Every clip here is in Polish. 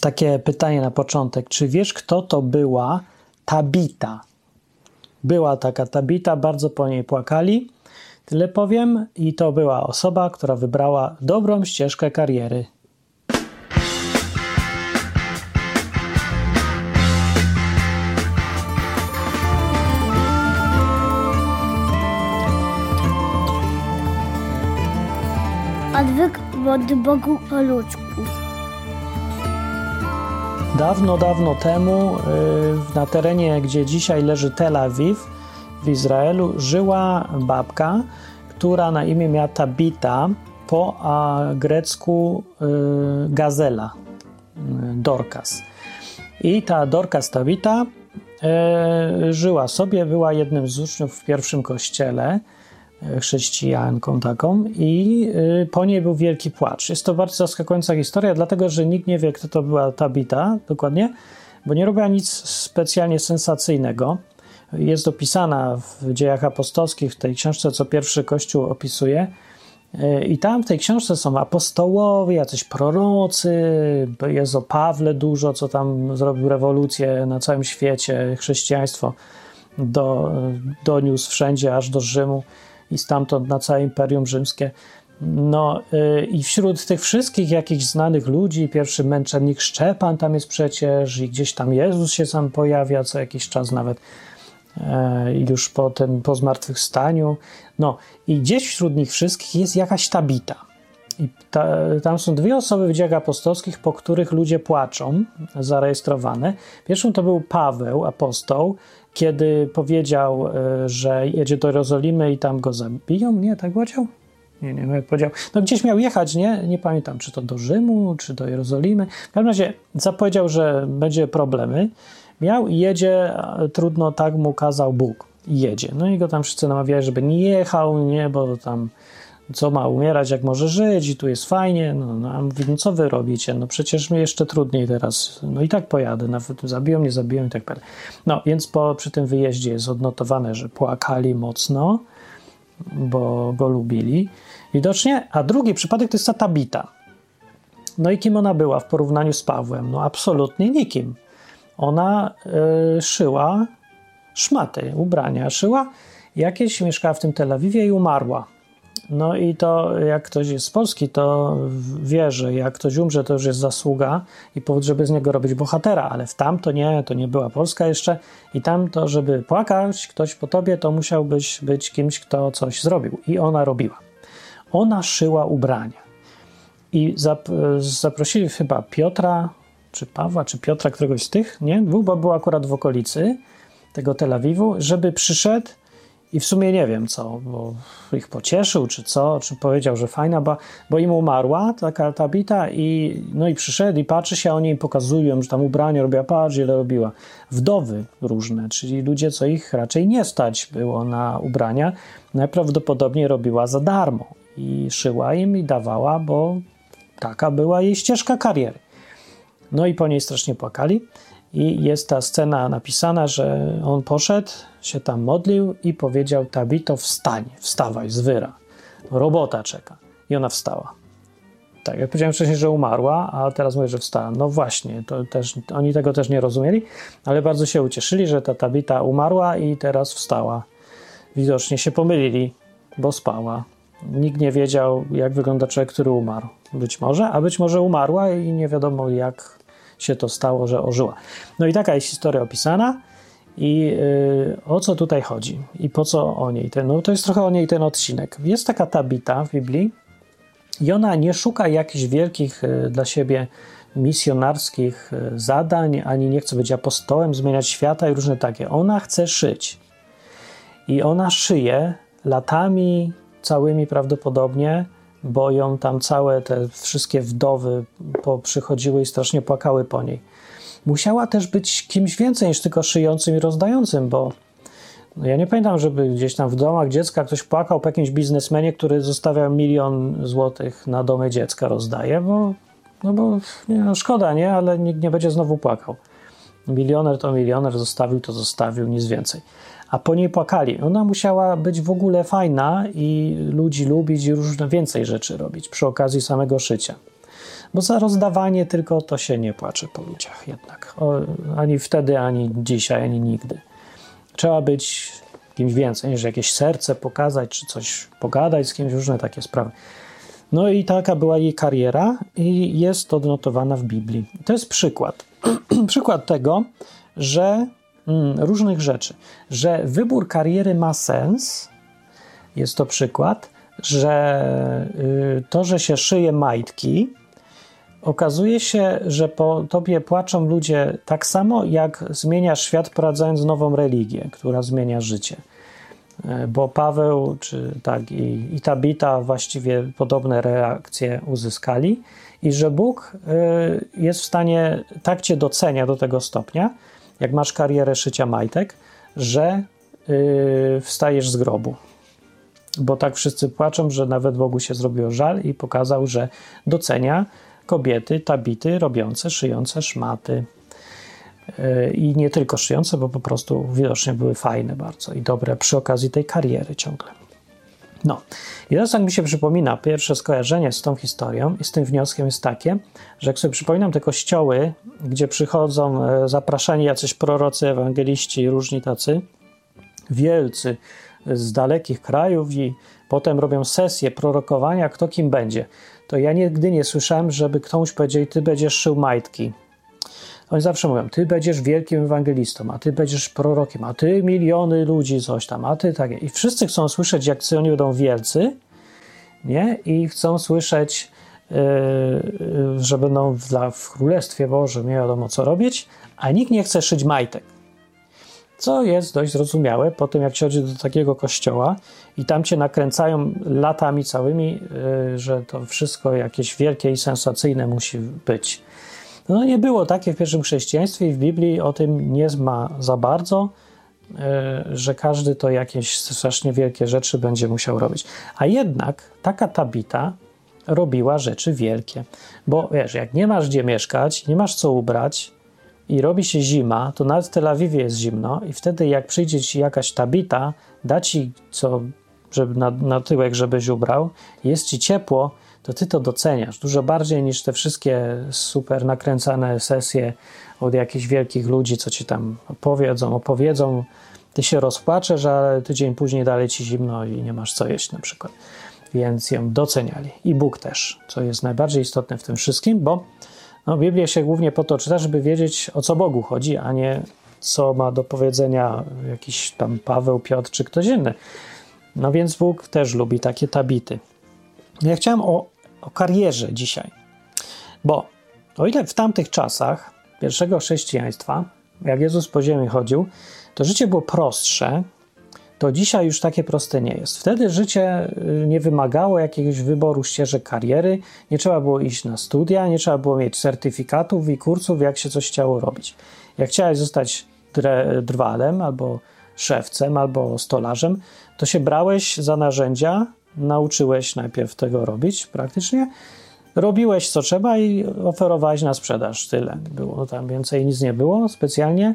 takie pytanie na początek. Czy wiesz, kto to była Tabita? Była taka Tabita, bardzo po niej płakali. Tyle powiem, i to była osoba, która wybrała dobrą ścieżkę kariery. Odwyk od Bogu po ludzku. Dawno, dawno temu y, na terenie, gdzie dzisiaj leży Tel Awiw, w Izraelu, żyła babka, która na imię miała Tabita, po grecku y, gazela, y, Dorcas. I ta Dorcas Tabita żyła sobie, była jednym z uczniów w pierwszym kościele, chrześcijanką taką i po niej był wielki płacz. Jest to bardzo zaskakująca historia, dlatego że nikt nie wie, kto to była Tabita dokładnie, bo nie robiła nic specjalnie sensacyjnego. Jest opisana w dziejach apostolskich, w tej książce, co pierwszy Kościół opisuje. I tam w tej książce są apostołowie, jacyś prorocy, jest o Pawle dużo, co tam zrobił rewolucję na całym świecie, chrześcijaństwo do, doniósł wszędzie, aż do Rzymu i stamtąd na całe Imperium Rzymskie. No yy, i wśród tych wszystkich jakichś znanych ludzi, pierwszy męczennik Szczepan tam jest przecież i gdzieś tam Jezus się sam pojawia co jakiś czas nawet yy, już po tym, po zmartwychwstaniu. No i gdzieś wśród nich wszystkich jest jakaś tabita. I ta, tam są dwie osoby w dziejach apostolskich, po których ludzie płaczą, zarejestrowane. Pierwszą to był Paweł, apostoł, kiedy powiedział, e, że jedzie do Jerozolimy i tam go zabiją. Nie, tak powiedział? Nie, nie jak powiedział. No gdzieś miał jechać, nie? Nie pamiętam, czy to do Rzymu, czy do Jerozolimy. W każdym razie zapowiedział, że będzie problemy. Miał i jedzie, trudno, tak mu kazał Bóg. I jedzie. No i go tam wszyscy namawiają, żeby nie jechał, nie, bo tam co ma umierać, jak może żyć i tu jest fajnie, no, no a mówi, no co wy robicie, no przecież mi jeszcze trudniej teraz, no i tak pojadę, nawet zabiją, nie zabiją i tak dalej. No, więc po, przy tym wyjeździe jest odnotowane, że płakali mocno, bo go lubili, widocznie, a drugi przypadek to jest ta Tabita. No i kim ona była w porównaniu z Pawłem? No absolutnie nikim. Ona y, szyła szmaty, ubrania szyła, jakieś mieszkała w tym Tel Awiwie i umarła no i to, jak ktoś jest z Polski, to wie, że jak ktoś umrze, to już jest zasługa i powód, żeby z niego robić bohatera, ale w tam to nie, to nie była Polska jeszcze i tam to, żeby płakać ktoś po tobie, to musiałbyś być kimś, kto coś zrobił i ona robiła. Ona szyła ubrania i zap zaprosili chyba Piotra, czy Pawła, czy Piotra, któregoś z tych, nie? Dwóch, bo był akurat w okolicy tego Tel Awiwu, żeby przyszedł i w sumie nie wiem co, bo ich pocieszył, czy co, czy powiedział, że fajna, bo, bo im umarła taka Tabita i no i przyszedł i patrzy się, oni im pokazują, że tam ubranie robiła, patrz ile robiła. Wdowy różne, czyli ludzie, co ich raczej nie stać było na ubrania, najprawdopodobniej robiła za darmo i szyła im i dawała, bo taka była jej ścieżka kariery. No i po niej strasznie płakali. I jest ta scena napisana, że on poszedł, się tam modlił i powiedział: Tabito, wstań, wstawaj, zwyra. Robota czeka. I ona wstała. Tak, jak powiedziałem wcześniej, że umarła, a teraz mówię, że wstała. No właśnie, to też, oni tego też nie rozumieli, ale bardzo się ucieszyli, że ta Tabita umarła i teraz wstała. Widocznie się pomylili, bo spała. Nikt nie wiedział, jak wygląda człowiek, który umarł. Być może, a być może umarła i nie wiadomo, jak się to stało, że ożyła. No i taka jest historia opisana. I yy, o co tutaj chodzi? I po co o niej? Ten, no to jest trochę o niej ten odcinek. Jest taka tabita w Biblii i ona nie szuka jakichś wielkich yy, dla siebie misjonarskich yy, zadań, ani nie chce być apostołem, zmieniać świata i różne takie. Ona chce szyć. I ona szyje latami całymi prawdopodobnie bo ją tam całe te wszystkie wdowy przychodziły i strasznie płakały po niej. Musiała też być kimś więcej niż tylko szyjącym i rozdającym, bo no ja nie pamiętam, żeby gdzieś tam w domach dziecka ktoś płakał po jakimś biznesmenie, który zostawia milion złotych na domy dziecka, rozdaje, bo, no bo nie, no szkoda, nie, ale nikt nie będzie znowu płakał. Milioner to milioner, zostawił to zostawił, nic więcej a po niej płakali. Ona musiała być w ogóle fajna i ludzi lubić i różne więcej rzeczy robić przy okazji samego szycia. Bo za rozdawanie tylko to się nie płacze po ludziach jednak. O, ani wtedy, ani dzisiaj, ani nigdy. Trzeba być kimś więcej niż jakieś serce pokazać, czy coś pogadać z kimś, różne takie sprawy. No i taka była jej kariera i jest odnotowana w Biblii. To jest przykład. przykład tego, że mm, różnych rzeczy, że wybór kariery ma sens. Jest to przykład, że y, to, że się szyje majtki, okazuje się, że po tobie płaczą ludzie tak samo, jak zmieniasz świat, wprowadzając nową religię, która zmienia życie. E, bo Paweł czy tak i, i Tabita właściwie podobne reakcje uzyskali i że Bóg e, jest w stanie tak cię docenia do tego stopnia, jak masz karierę szycia majtek, że e, wstajesz z grobu. Bo tak wszyscy płaczą, że nawet Bogu się zrobiło żal i pokazał, że docenia kobiety, tabity robiące, szyjące szmaty. I nie tylko szyjące, bo po prostu widocznie były fajne bardzo i dobre przy okazji tej kariery ciągle. No, i teraz tak mi się przypomina, pierwsze skojarzenie z tą historią i z tym wnioskiem jest takie, że jak sobie przypominam te kościoły, gdzie przychodzą e, zapraszani jacyś prorocy, ewangeliści, różni tacy, wielcy z dalekich krajów i potem robią sesję prorokowania, kto kim będzie, to ja nigdy nie słyszałem, żeby ktoś powiedział, ty będziesz szył majtki, oni zawsze mówią, ty będziesz wielkim ewangelistą, a ty będziesz prorokiem, a ty miliony ludzi, coś tam, a ty takie. I wszyscy chcą słyszeć, jak oni będą wielcy, nie? I chcą słyszeć, yy, że będą w, w Królestwie Bożym, nie wiadomo co robić, a nikt nie chce szyć majtek. Co jest dość zrozumiałe po tym, jak chodzi do takiego kościoła i tam cię nakręcają latami całymi, yy, że to wszystko jakieś wielkie i sensacyjne musi być. No nie było takie w pierwszym chrześcijaństwie i w Biblii o tym nie ma za bardzo, e, że każdy to jakieś strasznie wielkie rzeczy będzie musiał robić. A jednak taka tabita robiła rzeczy wielkie. Bo wiesz, jak nie masz gdzie mieszkać, nie masz co ubrać i robi się zima, to nawet w Tel Awiwie jest zimno i wtedy jak przyjdzie ci jakaś tabita, da ci co żeby na, na tyłek, żebyś ubrał, jest ci ciepło, to ty to doceniasz dużo bardziej niż te wszystkie super nakręcane sesje od jakichś wielkich ludzi, co ci tam opowiedzą, opowiedzą. Ty się rozpłaczesz, ale tydzień później dalej ci zimno i nie masz co jeść na przykład. Więc ją doceniali. I Bóg też, co jest najbardziej istotne w tym wszystkim, bo no, Biblię się głównie po to czyta, żeby wiedzieć o co Bogu chodzi, a nie co ma do powiedzenia jakiś tam Paweł, Piotr czy ktoś inny. No więc Bóg też lubi takie tabity. Ja chciałem o, o karierze dzisiaj, bo o ile w tamtych czasach pierwszego chrześcijaństwa, jak Jezus po ziemi chodził, to życie było prostsze, to dzisiaj już takie proste nie jest. Wtedy życie y, nie wymagało jakiegoś wyboru ścieżek kariery, nie trzeba było iść na studia, nie trzeba było mieć certyfikatów i kursów, jak się coś chciało robić. Jak chciałeś zostać drwalem albo szewcem albo stolarzem, to się brałeś za narzędzia, nauczyłeś najpierw tego robić praktycznie, robiłeś co trzeba i oferowałeś na sprzedaż. Tyle było. Tam więcej nic nie było specjalnie.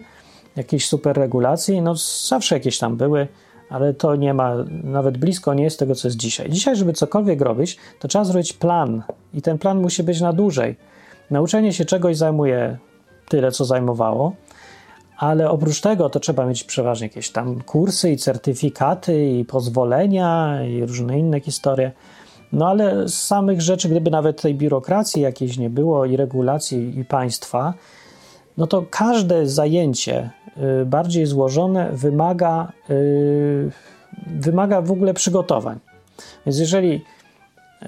Jakieś super regulacji, no zawsze jakieś tam były, ale to nie ma, nawet blisko nie jest tego, co jest dzisiaj. Dzisiaj, żeby cokolwiek robić, to trzeba zrobić plan i ten plan musi być na dłużej. Nauczenie się czegoś zajmuje tyle, co zajmowało, ale oprócz tego to trzeba mieć przeważnie jakieś tam kursy i certyfikaty i pozwolenia i różne inne historie. No ale z samych rzeczy, gdyby nawet tej biurokracji jakiejś nie było i regulacji i państwa, no to każde zajęcie y, bardziej złożone wymaga, y, wymaga w ogóle przygotowań. Więc jeżeli y,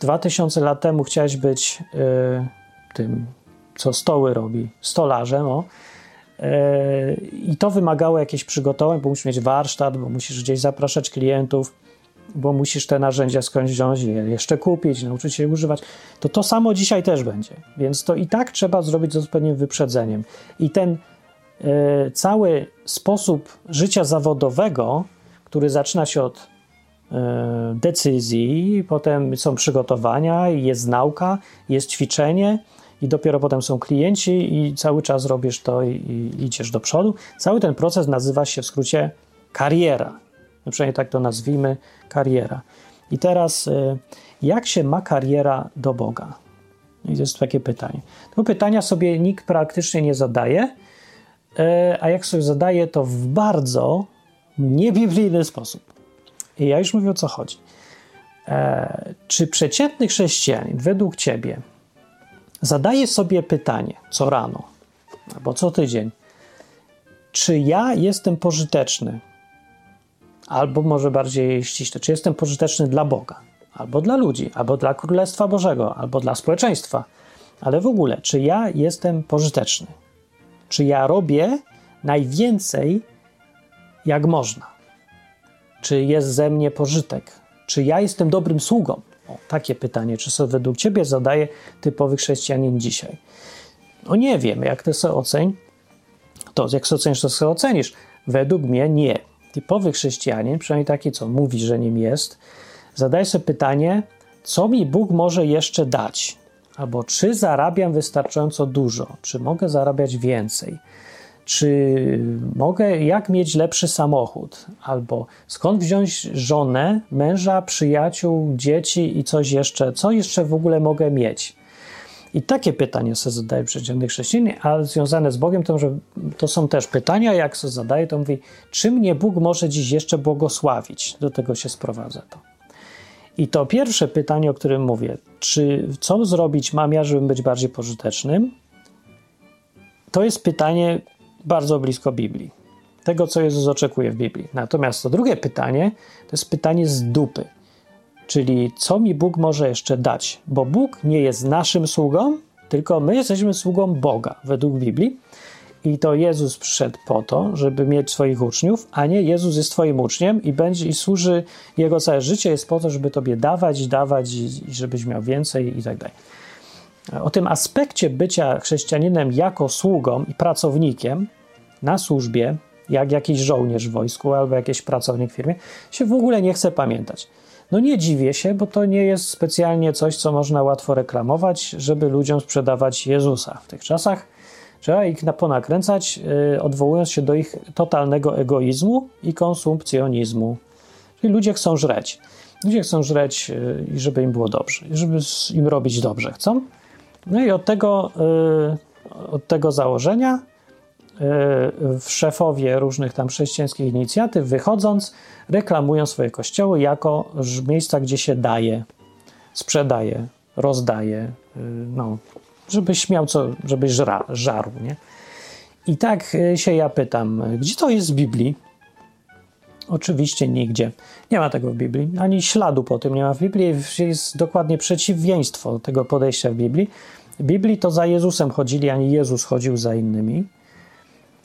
2000 lat temu chciałeś być tym, co stoły robi, stolarzem, o, i to wymagało jakichś przygotowań, bo musisz mieć warsztat, bo musisz gdzieś zapraszać klientów, bo musisz te narzędzia skądś wziąć, je jeszcze kupić, nauczyć się używać. To to samo dzisiaj też będzie. Więc to i tak trzeba zrobić z odpowiednim wyprzedzeniem. I ten e, cały sposób życia zawodowego, który zaczyna się od e, decyzji, potem są przygotowania, jest nauka, jest ćwiczenie, i dopiero potem są klienci i cały czas robisz to i, i idziesz do przodu. Cały ten proces nazywa się w skrócie kariera. No przynajmniej tak to nazwijmy, kariera. I teraz, y, jak się ma kariera do Boga? I jest takie pytanie. Tego pytania sobie nikt praktycznie nie zadaje, e, a jak sobie zadaje, to w bardzo niebiblijny sposób. I ja już mówię o co chodzi. E, czy przeciętny chrześcijanin według ciebie zadaje sobie pytanie co rano albo co tydzień, czy ja jestem pożyteczny, albo może bardziej ściśle, czy jestem pożyteczny dla Boga, albo dla ludzi, albo dla Królestwa Bożego, albo dla społeczeństwa, ale w ogóle, czy ja jestem pożyteczny? Czy ja robię najwięcej, jak można? Czy jest ze mnie pożytek? Czy ja jestem dobrym sługą? O, takie pytanie, czy sobie według ciebie zadaje typowy chrześcijanin dzisiaj? No nie wiem, jak ty sobie oceń, to jak sobie ocenisz, to sobie ocenisz. Według mnie nie. Typowy chrześcijanin, przynajmniej taki, co mówi, że nim jest, zadaje sobie pytanie, co mi Bóg może jeszcze dać? Albo czy zarabiam wystarczająco dużo? Czy mogę zarabiać więcej? Czy mogę, jak mieć lepszy samochód? Albo skąd wziąć żonę, męża, przyjaciół, dzieci i coś jeszcze? Co jeszcze w ogóle mogę mieć? I takie pytania sobie zadaje przeciętny chrześcijanin, a związane z Bogiem to, że to są też pytania, jak sobie zadaje, to mówi, czy mnie Bóg może dziś jeszcze błogosławić? Do tego się sprowadza to. I to pierwsze pytanie, o którym mówię, czy co zrobić mam ja, żeby być bardziej pożytecznym, to jest pytanie bardzo blisko Biblii. Tego, co Jezus oczekuje w Biblii. Natomiast to drugie pytanie to jest pytanie z dupy. Czyli co mi Bóg może jeszcze dać? Bo Bóg nie jest naszym sługą, tylko my jesteśmy sługą Boga według Biblii. I to Jezus przyszedł po to, żeby mieć swoich uczniów, a nie Jezus jest Twoim uczniem i będzie i służy Jego całe życie jest po to, żeby Tobie dawać, dawać i, żebyś miał więcej i tak dalej. O tym aspekcie bycia chrześcijaninem jako sługą i pracownikiem na służbie, jak jakiś żołnierz w wojsku albo jakiś pracownik w firmie, się w ogóle nie chce pamiętać. No nie dziwię się, bo to nie jest specjalnie coś, co można łatwo reklamować, żeby ludziom sprzedawać Jezusa. W tych czasach trzeba ich ponakręcać, yy, odwołując się do ich totalnego egoizmu i konsumpcjonizmu. Czyli ludzie chcą żreć. Ludzie chcą żreć, yy, i żeby im było dobrze, żeby im robić dobrze chcą. No i od tego, yy, od tego założenia szefowie różnych tam chrześcijańskich inicjatyw, wychodząc, reklamują swoje kościoły jako miejsca, gdzie się daje, sprzedaje, rozdaje, y, no, żebyś miał co, żebyś żra, żarł, nie? I tak y, się ja pytam, gdzie to jest w Biblii? Oczywiście nigdzie. Nie ma tego w Biblii, ani śladu po tym nie ma w Biblii. Jest dokładnie przeciwieństwo tego podejścia w Biblii. W Biblii to za Jezusem chodzili, ani Jezus chodził za innymi.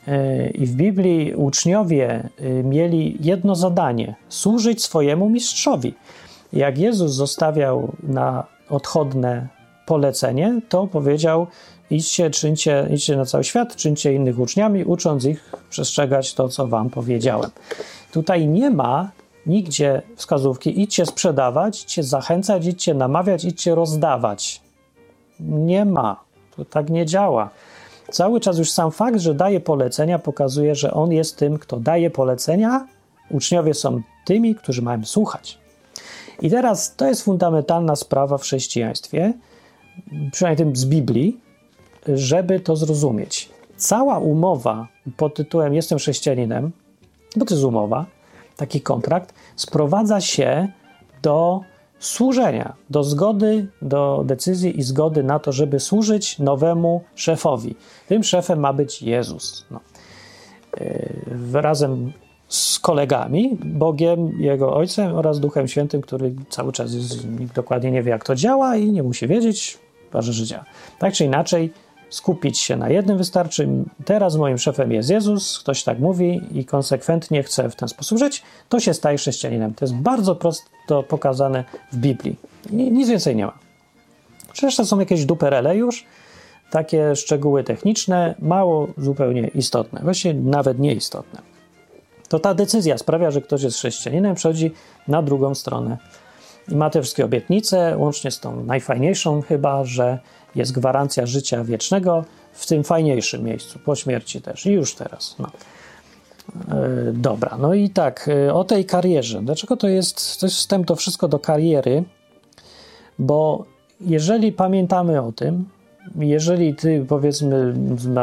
E, I w Biblii uczniowie e, mieli jedno zadanie służyć swojemu mistrzowi. Jak Jezus zostawiał na odchodne polecenie, to powiedział: idźcie, czyńcie, idźcie na cały świat, czyńcie innych uczniami, ucząc ich przestrzegać to, co wam powiedziałem. Tutaj nie ma nigdzie wskazówki: idźcie sprzedawać, idźcie zachęcać, idźcie namawiać, idźcie rozdawać. Nie ma. To tak nie działa. Cały czas już sam fakt, że daje polecenia, pokazuje, że on jest tym, kto daje polecenia. Uczniowie są tymi, którzy mają słuchać. I teraz to jest fundamentalna sprawa w chrześcijaństwie, przynajmniej tym z Biblii, żeby to zrozumieć. Cała umowa pod tytułem Jestem chrześcijaninem, bo to jest umowa, taki kontrakt, sprowadza się do służenia, do zgody, do decyzji i zgody na to, żeby służyć nowemu szefowi. Tym szefem ma być Jezus. No. Yy, razem z kolegami, Bogiem, Jego Ojcem oraz Duchem Świętym, który cały czas jest, nikt dokładnie nie wie, jak to działa i nie musi wiedzieć, że działa. Tak czy inaczej, skupić się na jednym wystarczy. Teraz moim szefem jest Jezus, ktoś tak mówi i konsekwentnie chce w ten sposób żyć, to się staje chrześcijaninem. To jest bardzo prosto pokazane w Biblii. Nic więcej nie ma. To są jakieś duperele już, takie szczegóły techniczne, mało zupełnie istotne, właściwie nawet nieistotne. To ta decyzja sprawia, że ktoś jest chrześcijaninem, przechodzi na drugą stronę. I ma te wszystkie obietnice, łącznie z tą najfajniejszą chyba, że jest gwarancja życia wiecznego w tym fajniejszym miejscu, po śmierci też i już teraz. No. E, dobra, no i tak, e, o tej karierze. Dlaczego to jest, to jest wstęp to wszystko do kariery? Bo jeżeli pamiętamy o tym, jeżeli ty powiedzmy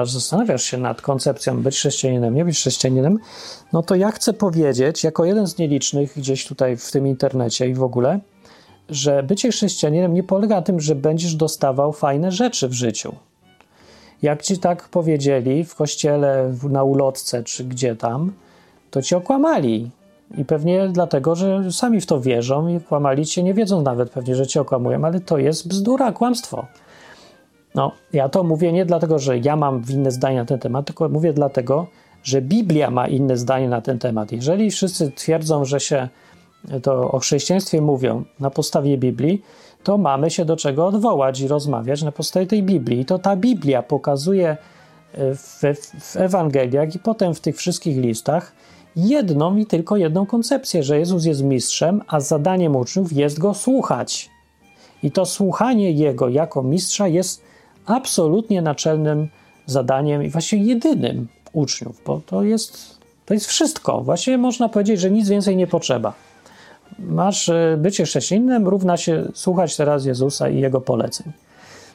zastanawiasz się nad koncepcją być chrześcijaninem, nie być chrześcijaninem, no to ja chcę powiedzieć, jako jeden z nielicznych gdzieś tutaj w tym internecie i w ogóle, że bycie chrześcijaninem nie polega na tym, że będziesz dostawał fajne rzeczy w życiu. Jak ci tak powiedzieli w kościele, na ulotce czy gdzie tam, to ci okłamali. I pewnie dlatego, że sami w to wierzą i kłamali cię, nie wiedzą nawet pewnie, że cię okłamują, ale to jest bzdura, kłamstwo. No, ja to mówię nie dlatego, że ja mam inne zdanie na ten temat, tylko mówię dlatego, że Biblia ma inne zdanie na ten temat. Jeżeli wszyscy twierdzą, że się to o chrześcijaństwie mówią na podstawie Biblii, to mamy się do czego odwołać i rozmawiać na podstawie tej Biblii. I to ta Biblia pokazuje e, w, w Ewangeliach i potem w tych wszystkich listach jedną i tylko jedną koncepcję, że Jezus jest mistrzem, a zadaniem uczniów jest go słuchać. I to słuchanie Jego jako mistrza jest absolutnie naczelnym zadaniem i właściwie jedynym uczniów, bo to jest, to jest wszystko. Właściwie można powiedzieć, że nic więcej nie potrzeba. Masz e, bycie chrześcijaninem, równa się słuchać teraz Jezusa i Jego poleceń.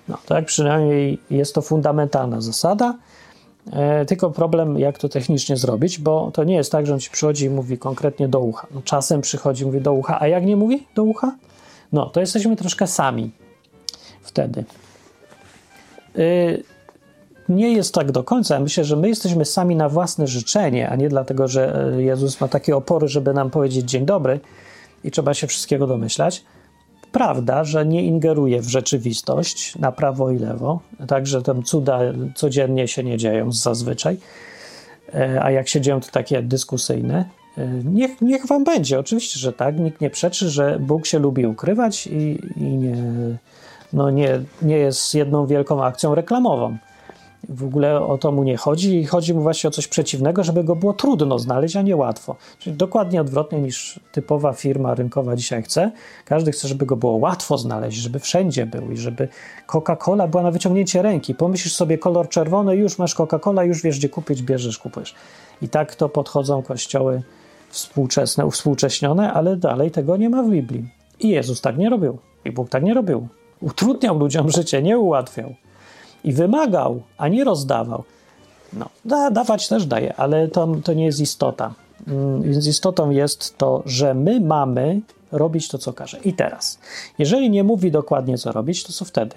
No, tak przynajmniej jest to fundamentalna zasada. E, tylko problem, jak to technicznie zrobić, bo to nie jest tak, że on ci przychodzi i mówi konkretnie do ucha. No, czasem przychodzi, mówi do ucha, a jak nie mówi do ucha? No, to jesteśmy troszkę sami wtedy. Y, nie jest tak do końca. Myślę, że my jesteśmy sami na własne życzenie, a nie dlatego, że e, Jezus ma takie opory, żeby nam powiedzieć dzień dobry i trzeba się wszystkiego domyślać. Prawda, że nie ingeruje w rzeczywistość na prawo i lewo, także tam cuda codziennie się nie dzieją zazwyczaj, e, a jak się dzieją, to takie dyskusyjne. E, niech, niech wam będzie, oczywiście, że tak. Nikt nie przeczy, że Bóg się lubi ukrywać i, i nie, no nie, nie jest jedną wielką akcją reklamową. W ogóle o to mu nie chodzi i chodzi mu właśnie o coś przeciwnego, żeby go było trudno znaleźć, a nie łatwo. Czyli dokładnie odwrotnie niż typowa firma rynkowa dzisiaj chce. Każdy chce, żeby go było łatwo znaleźć, żeby wszędzie był i żeby Coca-Cola była na wyciągnięcie ręki. Pomyślisz sobie kolor czerwony, już masz Coca-Cola, już wiesz gdzie kupić, bierzesz, kupujesz. I tak to podchodzą kościoły współczesne, uwspółcześnione, ale dalej tego nie ma w Biblii. I Jezus tak nie robił. I Bóg tak nie robił. Utrudniał ludziom życie, nie ułatwiał. I wymagał, a nie rozdawał. No, da, dawać też daje, ale to, to nie jest istota. Mm, więc istotą jest to, że my mamy robić to, co każe. I teraz, jeżeli nie mówi dokładnie, co robić, to co wtedy?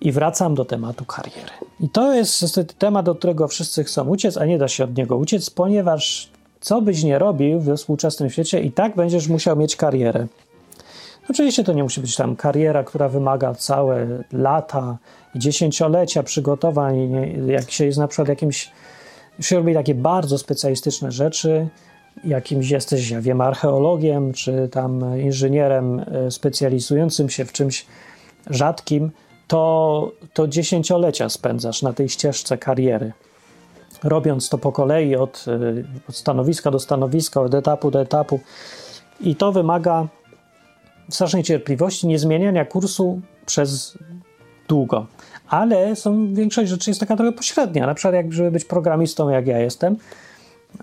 I wracam do tematu kariery. I to jest niestety temat, do którego wszyscy chcą uciec, a nie da się od niego uciec, ponieważ co byś nie robił we współczesnym świecie, i tak będziesz musiał mieć karierę. Oczywiście to nie musi być tam kariera, która wymaga całe lata dziesięciolecia przygotowań. Jak się jest na przykład jakimś, się robi takie bardzo specjalistyczne rzeczy, jakimś jesteś, ja wiem, archeologiem, czy tam inżynierem e, specjalizującym się w czymś rzadkim, to, to dziesięciolecia spędzasz na tej ścieżce kariery. Robiąc to po kolei od, e, od stanowiska do stanowiska, od etapu do etapu. I to wymaga strasznej cierpliwości, nie zmieniania kursu przez długo. Ale są, większość rzeczy jest taka trochę pośrednia. Na przykład, jak żeby być programistą, jak ja jestem,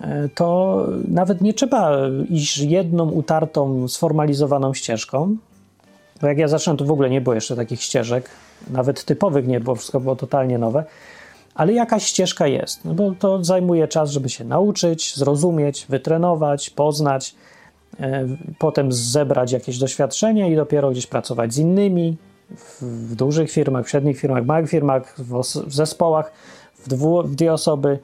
e, to nawet nie trzeba iść jedną utartą, sformalizowaną ścieżką. Bo jak ja zacząłem, to w ogóle nie było jeszcze takich ścieżek, nawet typowych nie było, wszystko było totalnie nowe. Ale jakaś ścieżka jest, no bo to zajmuje czas, żeby się nauczyć, zrozumieć, wytrenować, poznać potem zebrać jakieś doświadczenie i dopiero gdzieś pracować z innymi w, dużych firmach, w średnich firmach, w małych firmach, w, w zespołach, w, dwu, w dwie osoby,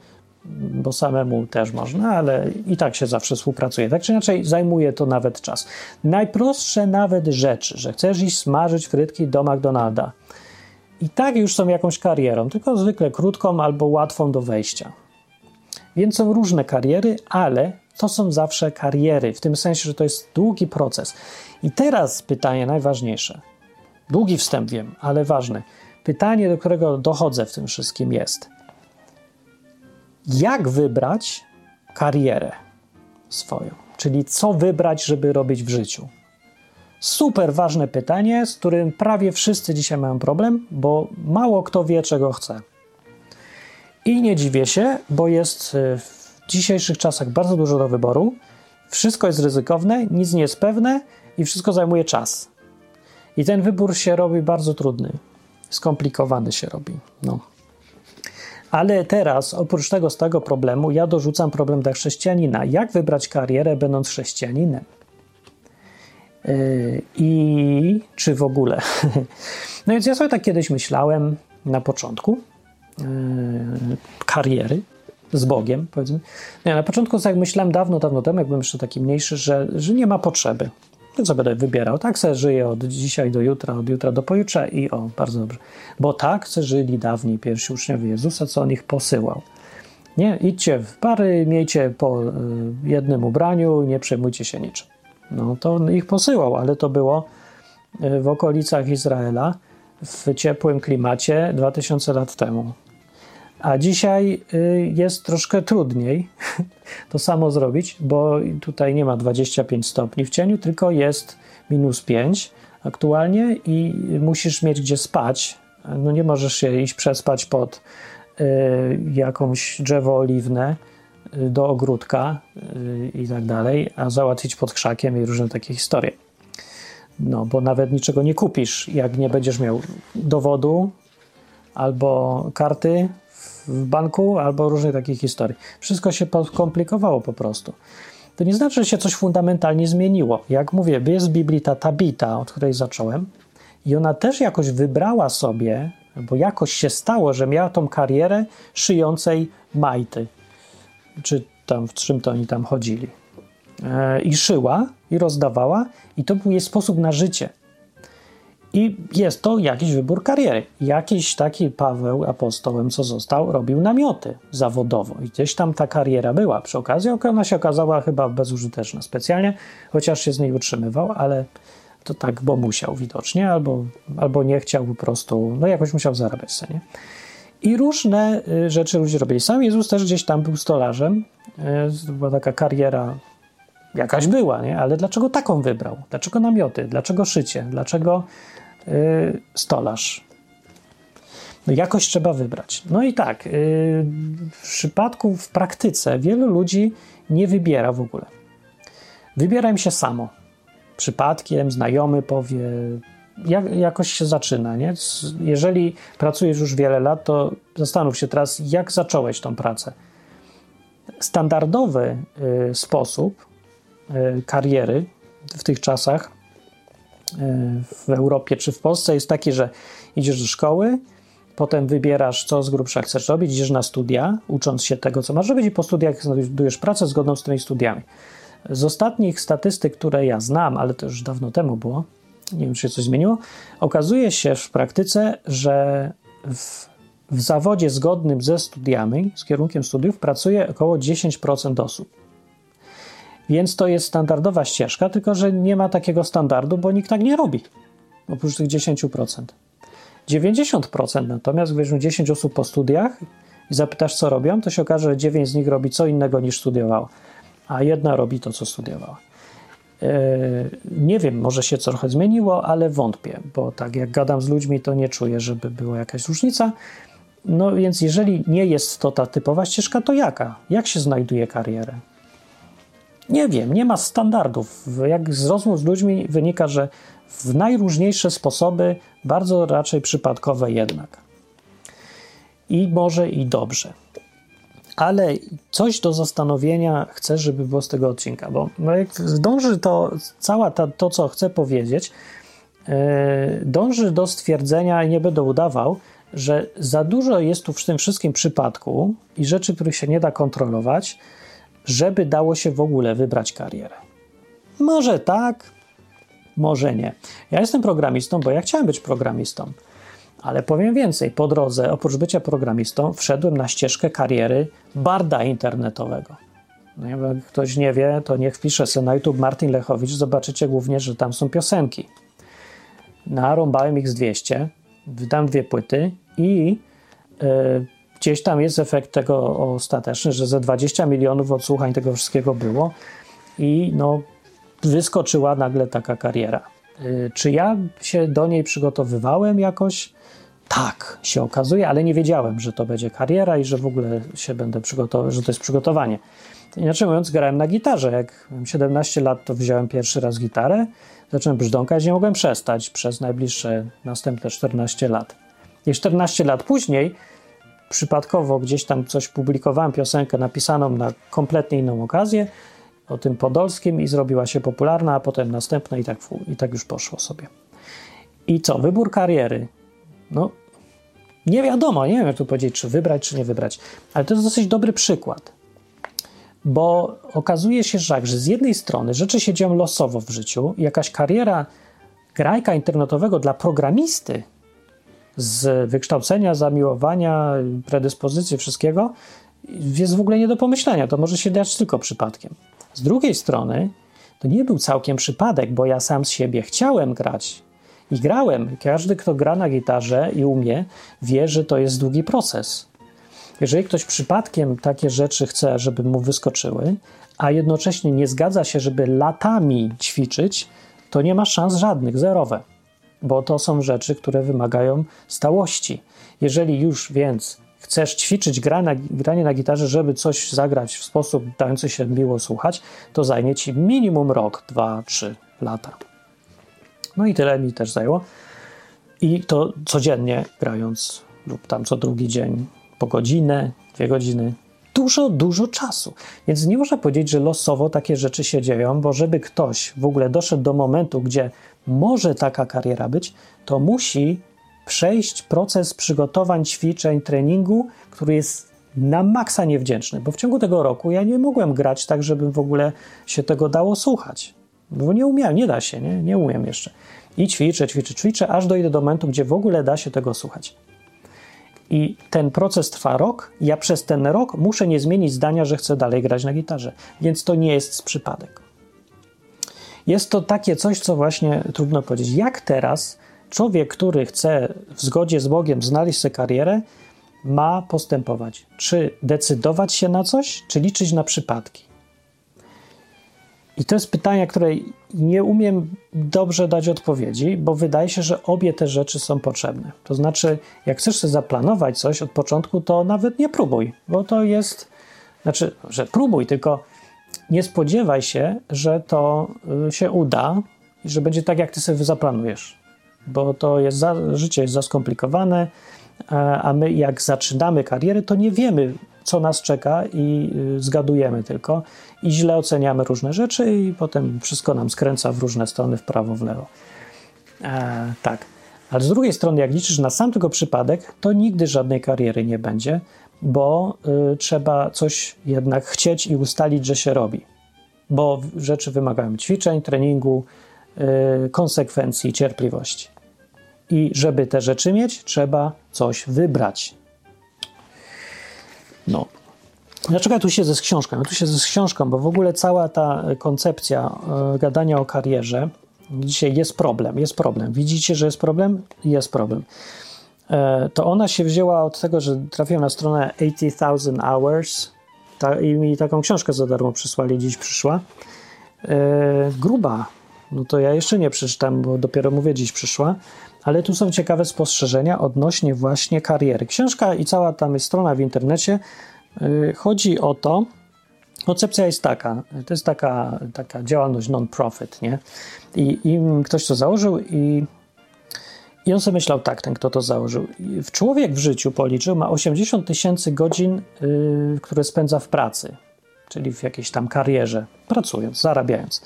bo samemu też można, ale i tak się zawsze współpracuje. Tak czy inaczej, zajmuje to nawet czas. Najprostsze nawet rzeczy, że chcesz iść smażyć frytki do McDonalda. I tak już są jakąś karierą, tylko zwykle krótką albo łatwą do wejścia. Więc są różne kariery, ale to są zawsze kariery, w tym sensie, że to jest długi proces. I teraz pytanie najważniejsze. Długi wstęp wiem, ale ważny. Pytanie, do którego dochodzę w tym wszystkim jest: jak wybrać karierę swoją? Czyli co wybrać, żeby robić w życiu? Super ważne pytanie, z którym prawie wszyscy dzisiaj mają problem, bo mało kto wie, czego chce. I nie dziwię się, bo jest y, w dzisiejszych czasach bardzo dużo do wyboru. Wszystko jest ryzykowne, nic nie jest pewne i wszystko zajmuje czas. I ten wybór się robi bardzo trudny, skomplikowany się robi. No. Ale teraz, oprócz tego, z tego problemu, ja dorzucam problem dla chrześcijanina. Jak wybrać karierę, będąc chrześcijaninem? Yy, I czy w ogóle? No więc ja sobie tak kiedyś myślałem na początku yy, kariery z Bogiem, powiedzmy. Nie, na początku tak myślałem dawno, dawno temu, jak byłem jeszcze taki mniejszy, że, że nie ma potrzeby. To co będę wybierał? Tak se żyję od dzisiaj do jutra, od jutra do pojutrze i o, bardzo dobrze. Bo tak se żyli dawniej pierwsi uczniowie Jezusa, co on ich posyłał. Nie, idźcie w pary, miejcie po y, jednym ubraniu, nie przejmujcie się niczym. No to ich posyłał, ale to było y, w okolicach Izraela w ciepłym klimacie 2000 lat temu. A dzisiaj y, jest troszkę trudniej to samo zrobić, bo tutaj nie ma 25 stopni w cieniu, tylko jest minus 5 aktualnie i musisz mieć gdzie spać. No nie możesz się iść przespać pod y, jakąś drzewo oliwne y, do ogródka i tak dalej, a załatwić pod krzakiem i różne takie historie. No, bo nawet niczego nie kupisz, jak nie będziesz miał dowodu albo karty w banku albo różnych takich historii. Wszystko się komplikowało po prostu. To nie znaczy, że się coś fundamentalnie zmieniło. Jak mówię, jest w Biblii ta Tabita, od której zacząłem, i ona też jakoś wybrała sobie, bo jakoś się stało, że miała tą karierę szyjącej majty. Czy tam w czym to oni tam chodzili. E, I szyła, i rozdawała, i to był jej sposób na życie. I jest to jakiś wybór kariery. Jakiś taki Paweł apostołem, co został, robił namioty zawodowo. I gdzieś tam ta kariera była. Przy okazji ona się okazała chyba bezużyteczna specjalnie, chociaż się z niej utrzymywał, ale to tak, bo musiał widocznie, albo, albo nie chciał po prostu, no jakoś musiał zarabiać sobie. I różne y, rzeczy ludzie robili. Sam Jezus też gdzieś tam był stolarzem. Y, była taka kariera jakaś była, nie? ale dlaczego taką wybrał? Dlaczego namioty? Dlaczego szycie? Dlaczego stolarz. No jakoś trzeba wybrać. No i tak, y, w przypadku, w praktyce wielu ludzi nie wybiera w ogóle. Wybiera im się samo. Przypadkiem, znajomy powie, jak, jakoś się zaczyna. Nie? Jeżeli pracujesz już wiele lat, to zastanów się teraz, jak zacząłeś tą pracę. Standardowy y, sposób kariery w tych czasach w Europie czy w Polsce jest taki, że idziesz do szkoły, potem wybierasz, co z grubsza chcesz robić, idziesz na studia, ucząc się tego, co masz robić i po studiach znajdujesz pracę zgodną z tymi studiami. Z ostatnich statystyk, które ja znam, ale to już dawno temu było, nie wiem, czy się coś zmieniło, okazuje się w praktyce, że w, w zawodzie zgodnym ze studiami, z kierunkiem studiów, pracuje około 10% osób. Więc to jest standardowa ścieżka, tylko że nie ma takiego standardu, bo nikt tak nie robi. Oprócz tych 10%. 90% natomiast, gdy weźmiesz 10 osób po studiach i zapytasz, co robią, to się okaże, że 9 z nich robi co innego niż studiowała, a jedna robi to, co studiowała. Yy, nie wiem, może się trochę zmieniło, ale wątpię, bo tak jak gadam z ludźmi, to nie czuję, żeby była jakaś różnica. No więc jeżeli nie jest to ta typowa ścieżka, to jaka? Jak się znajduje karierę? Nie wiem, nie ma standardów. Jak z rozmów z ludźmi wynika, że w najróżniejsze sposoby, bardzo raczej przypadkowe jednak. I może i dobrze. Ale coś do zastanowienia chcę, żeby było z tego odcinka, bo jak dąży to, cała ta, to, co chcę powiedzieć, yy, dąży do stwierdzenia, i nie będę udawał, że za dużo jest tu w tym wszystkim przypadku i rzeczy, których się nie da kontrolować, żeby dało się w ogóle wybrać karierę. Może tak, może nie. Ja jestem programistą, bo ja chciałem być programistą. Ale powiem więcej, po drodze, oprócz bycia programistą, wszedłem na ścieżkę kariery barda internetowego. No, jak ktoś nie wie, to niech wpisze sobie na YouTube Martin Lechowicz, zobaczycie głównie, że tam są piosenki. Narąbałem ich z 200, wydam dwie płyty i yy, gdzieś tam jest efekt tego ostateczny, że ze 20 milionów odsłuchań tego wszystkiego było i no, wyskoczyła nagle taka kariera. Y, czy ja się do niej przygotowywałem jakoś? Tak, się okazuje, ale nie wiedziałem, że to będzie kariera i że w ogóle się będę przygotował, że to jest przygotowanie. Inaczej mówiąc, grałem na gitarze. Jak miałem 17 lat, to wziąłem pierwszy raz gitarę, zacząłem brzdąkać, nie mogłem przestać przez najbliższe następne 14 lat. I 14 lat później przypadkowo gdzieś tam coś publikowałem, piosenkę napisaną na kompletnie inną okazję, o tym podolskim i zrobiła się popularna, a potem następna i tak, i tak już poszło sobie. I co? Wybór kariery. No, nie wiadomo, nie wiem jak tu powiedzieć, czy wybrać, czy nie wybrać, ale to jest dosyć dobry przykład. Bo okazuje się, że, że z jednej strony rzeczy się dzieją losowo w życiu, jakaś kariera grajka internetowego dla programisty z wykształcenia, zamiłowania, predyspozycji, wszystkiego jest w ogóle nie do pomyślenia. To może się dać tylko przypadkiem. Z drugiej strony, to nie był całkiem przypadek, bo ja sam z siebie chciałem grać i grałem. Każdy, kto gra na gitarze i umie, wie, że to jest długi proces. Jeżeli ktoś przypadkiem takie rzeczy chce, żeby mu wyskoczyły, a jednocześnie nie zgadza się, żeby latami ćwiczyć, to nie ma szans żadnych, zerowe, bo to są rzeczy, które wymagają stałości. Jeżeli już więc chcesz ćwiczyć gra na, granie na gitarze, żeby coś zagrać w sposób dający się miło słuchać, to zajmie ci minimum rok, dwa, trzy lata. No i tyle mi też zajęło. I to codziennie grając, lub tam co drugi dzień, po godzinę, dwie godziny. Dużo, dużo czasu. Więc nie można powiedzieć, że losowo takie rzeczy się dzieją, bo żeby ktoś w ogóle doszedł do momentu, gdzie może taka kariera być, to musi przejść proces przygotowań, ćwiczeń, treningu, który jest na maksa niewdzięczny, bo w ciągu tego roku ja nie mogłem grać tak, żeby w ogóle się tego dało słuchać. Bo nie umiałem, nie da się, nie, nie umiem jeszcze. I ćwiczę, ćwiczę, ćwiczę, aż dojdę do momentu, gdzie w ogóle da się tego słuchać. I ten proces trwa rok. Ja przez ten rok muszę nie zmienić zdania, że chcę dalej grać na gitarze. Więc to nie jest przypadek. Jest to takie coś, co właśnie trudno powiedzieć. Jak teraz człowiek, który chce w zgodzie z Bogiem znaleźć sobie karierę, ma postępować? Czy decydować się na coś, czy liczyć na przypadki? I to jest pytanie, które nie umiem dobrze dać odpowiedzi, bo wydaje się, że obie te rzeczy są potrzebne. To znaczy, jak chcesz sobie zaplanować coś od początku, to nawet nie próbuj, bo to jest, znaczy, że próbuj, tylko nie spodziewaj się, że to y, się uda i że będzie tak, jak ty sobie zaplanujesz, bo to jest za, życie jest za skomplikowane, a my jak zaczynamy karierę, to nie wiemy, co nas czeka i y, zgadujemy tylko i źle oceniamy różne rzeczy i potem wszystko nam skręca w różne strony, w prawo, w lewo. E, tak. Ale z drugiej strony, jak liczysz na sam tylko przypadek, to nigdy żadnej kariery nie będzie, bo y, trzeba coś jednak chcieć i ustalić, że się robi. Bo rzeczy wymagają ćwiczeń, treningu, y, konsekwencji, cierpliwości. I żeby te rzeczy mieć, trzeba coś wybrać. No. Dlaczego ja tu siedzę z książką? Ja tu siedzę z książką, bo w ogóle cała ta koncepcja e, gadania o karierze, dzisiaj jest problem, jest problem. Widzicie, że jest problem? Jest problem. E, to ona się wzięła od tego, że trafiłem na stronę 80,000 Hours ta, i mi taką książkę za darmo przysłali, dziś przyszła. E, gruba. No to ja jeszcze nie przeczytam, bo dopiero mówię, dziś przyszła ale tu są ciekawe spostrzeżenia odnośnie właśnie kariery. Książka i cała tam jest strona w internecie. Y, chodzi o to, koncepcja jest taka, to jest taka, taka działalność non-profit, nie? I, I ktoś to założył i, i on sobie myślał tak, ten kto to założył. W człowiek w życiu policzył, ma 80 tysięcy godzin, yy, które spędza w pracy, czyli w jakiejś tam karierze, pracując, zarabiając.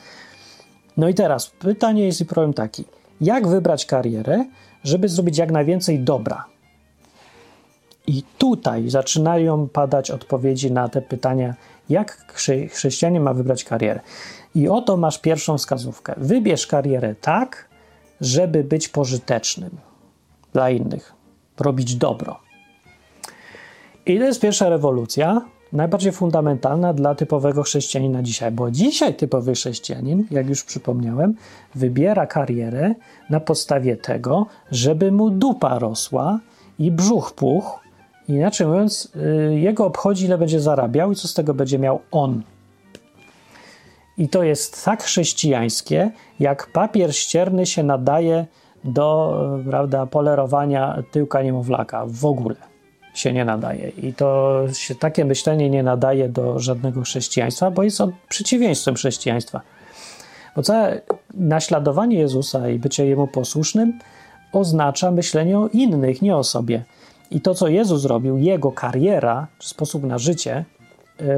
No i teraz pytanie jest i problem taki – jak wybrać karierę, żeby zrobić jak najwięcej dobra. I tutaj zaczynają padać odpowiedzi na te pytania, jak chrześcijanin ma wybrać karierę. I oto masz pierwszą wskazówkę. Wybierz karierę tak, żeby być pożytecznym dla innych, robić dobro. I to jest pierwsza rewolucja, najbardziej fundamentalna dla typowego chrześcijanina dzisiaj, bo dzisiaj typowy chrześcijanin, jak już przypomniałem, wybiera karierę na podstawie tego, żeby mu dupa rosła i brzuch puch. Inaczej mówiąc, y, jego obchodzi, ile będzie zarabiał i co z tego będzie miał on. I to jest tak chrześcijańskie, jak papier ścierny się nadaje do prawda, polerowania tyłka niemowlaka w ogóle się nie nadaje. I to się takie myślenie nie nadaje do żadnego chrześcijaństwa, bo jest on przeciwieństwem chrześcijaństwa. Bo całe naśladowanie Jezusa i bycie Jemu posłusznym oznacza myślenie o innych, nie o sobie. I to, co Jezus robił, jego kariera, sposób na życie,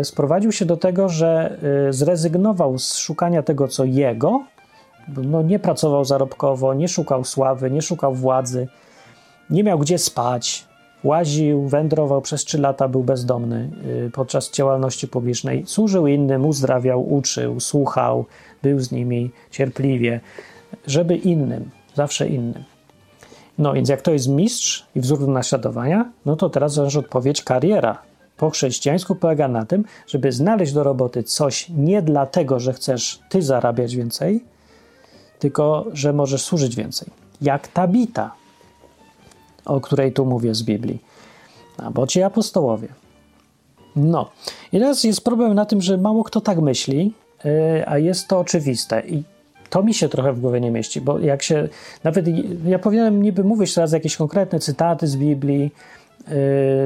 sprowadził się do tego, że e, zrezygnował z szukania tego, co jego, no, nie pracował zarobkowo, nie szukał sławy, nie szukał władzy, nie miał gdzie spać, łaził, wędrował przez trzy lata, był bezdomny y, podczas działalności publicznej, służył innym, uzdrawiał, uczył, słuchał, był z nimi cierpliwie, żeby innym, zawsze innym. No więc jak to jest mistrz i wzór do naśladowania, no to teraz zależy odpowiedź kariera. Po chrześcijańsku polega na tym, żeby znaleźć do roboty coś nie dlatego, że chcesz ty zarabiać więcej, tylko że możesz służyć więcej. Jak Tabita, o której tu mówię z Biblii. Albo ci apostołowie. No. I teraz jest problem na tym, że mało kto tak myśli, yy, a jest to oczywiste. I to mi się trochę w głowie nie mieści, bo jak się, nawet ja powinienem niby mówić teraz jakieś konkretne cytaty z Biblii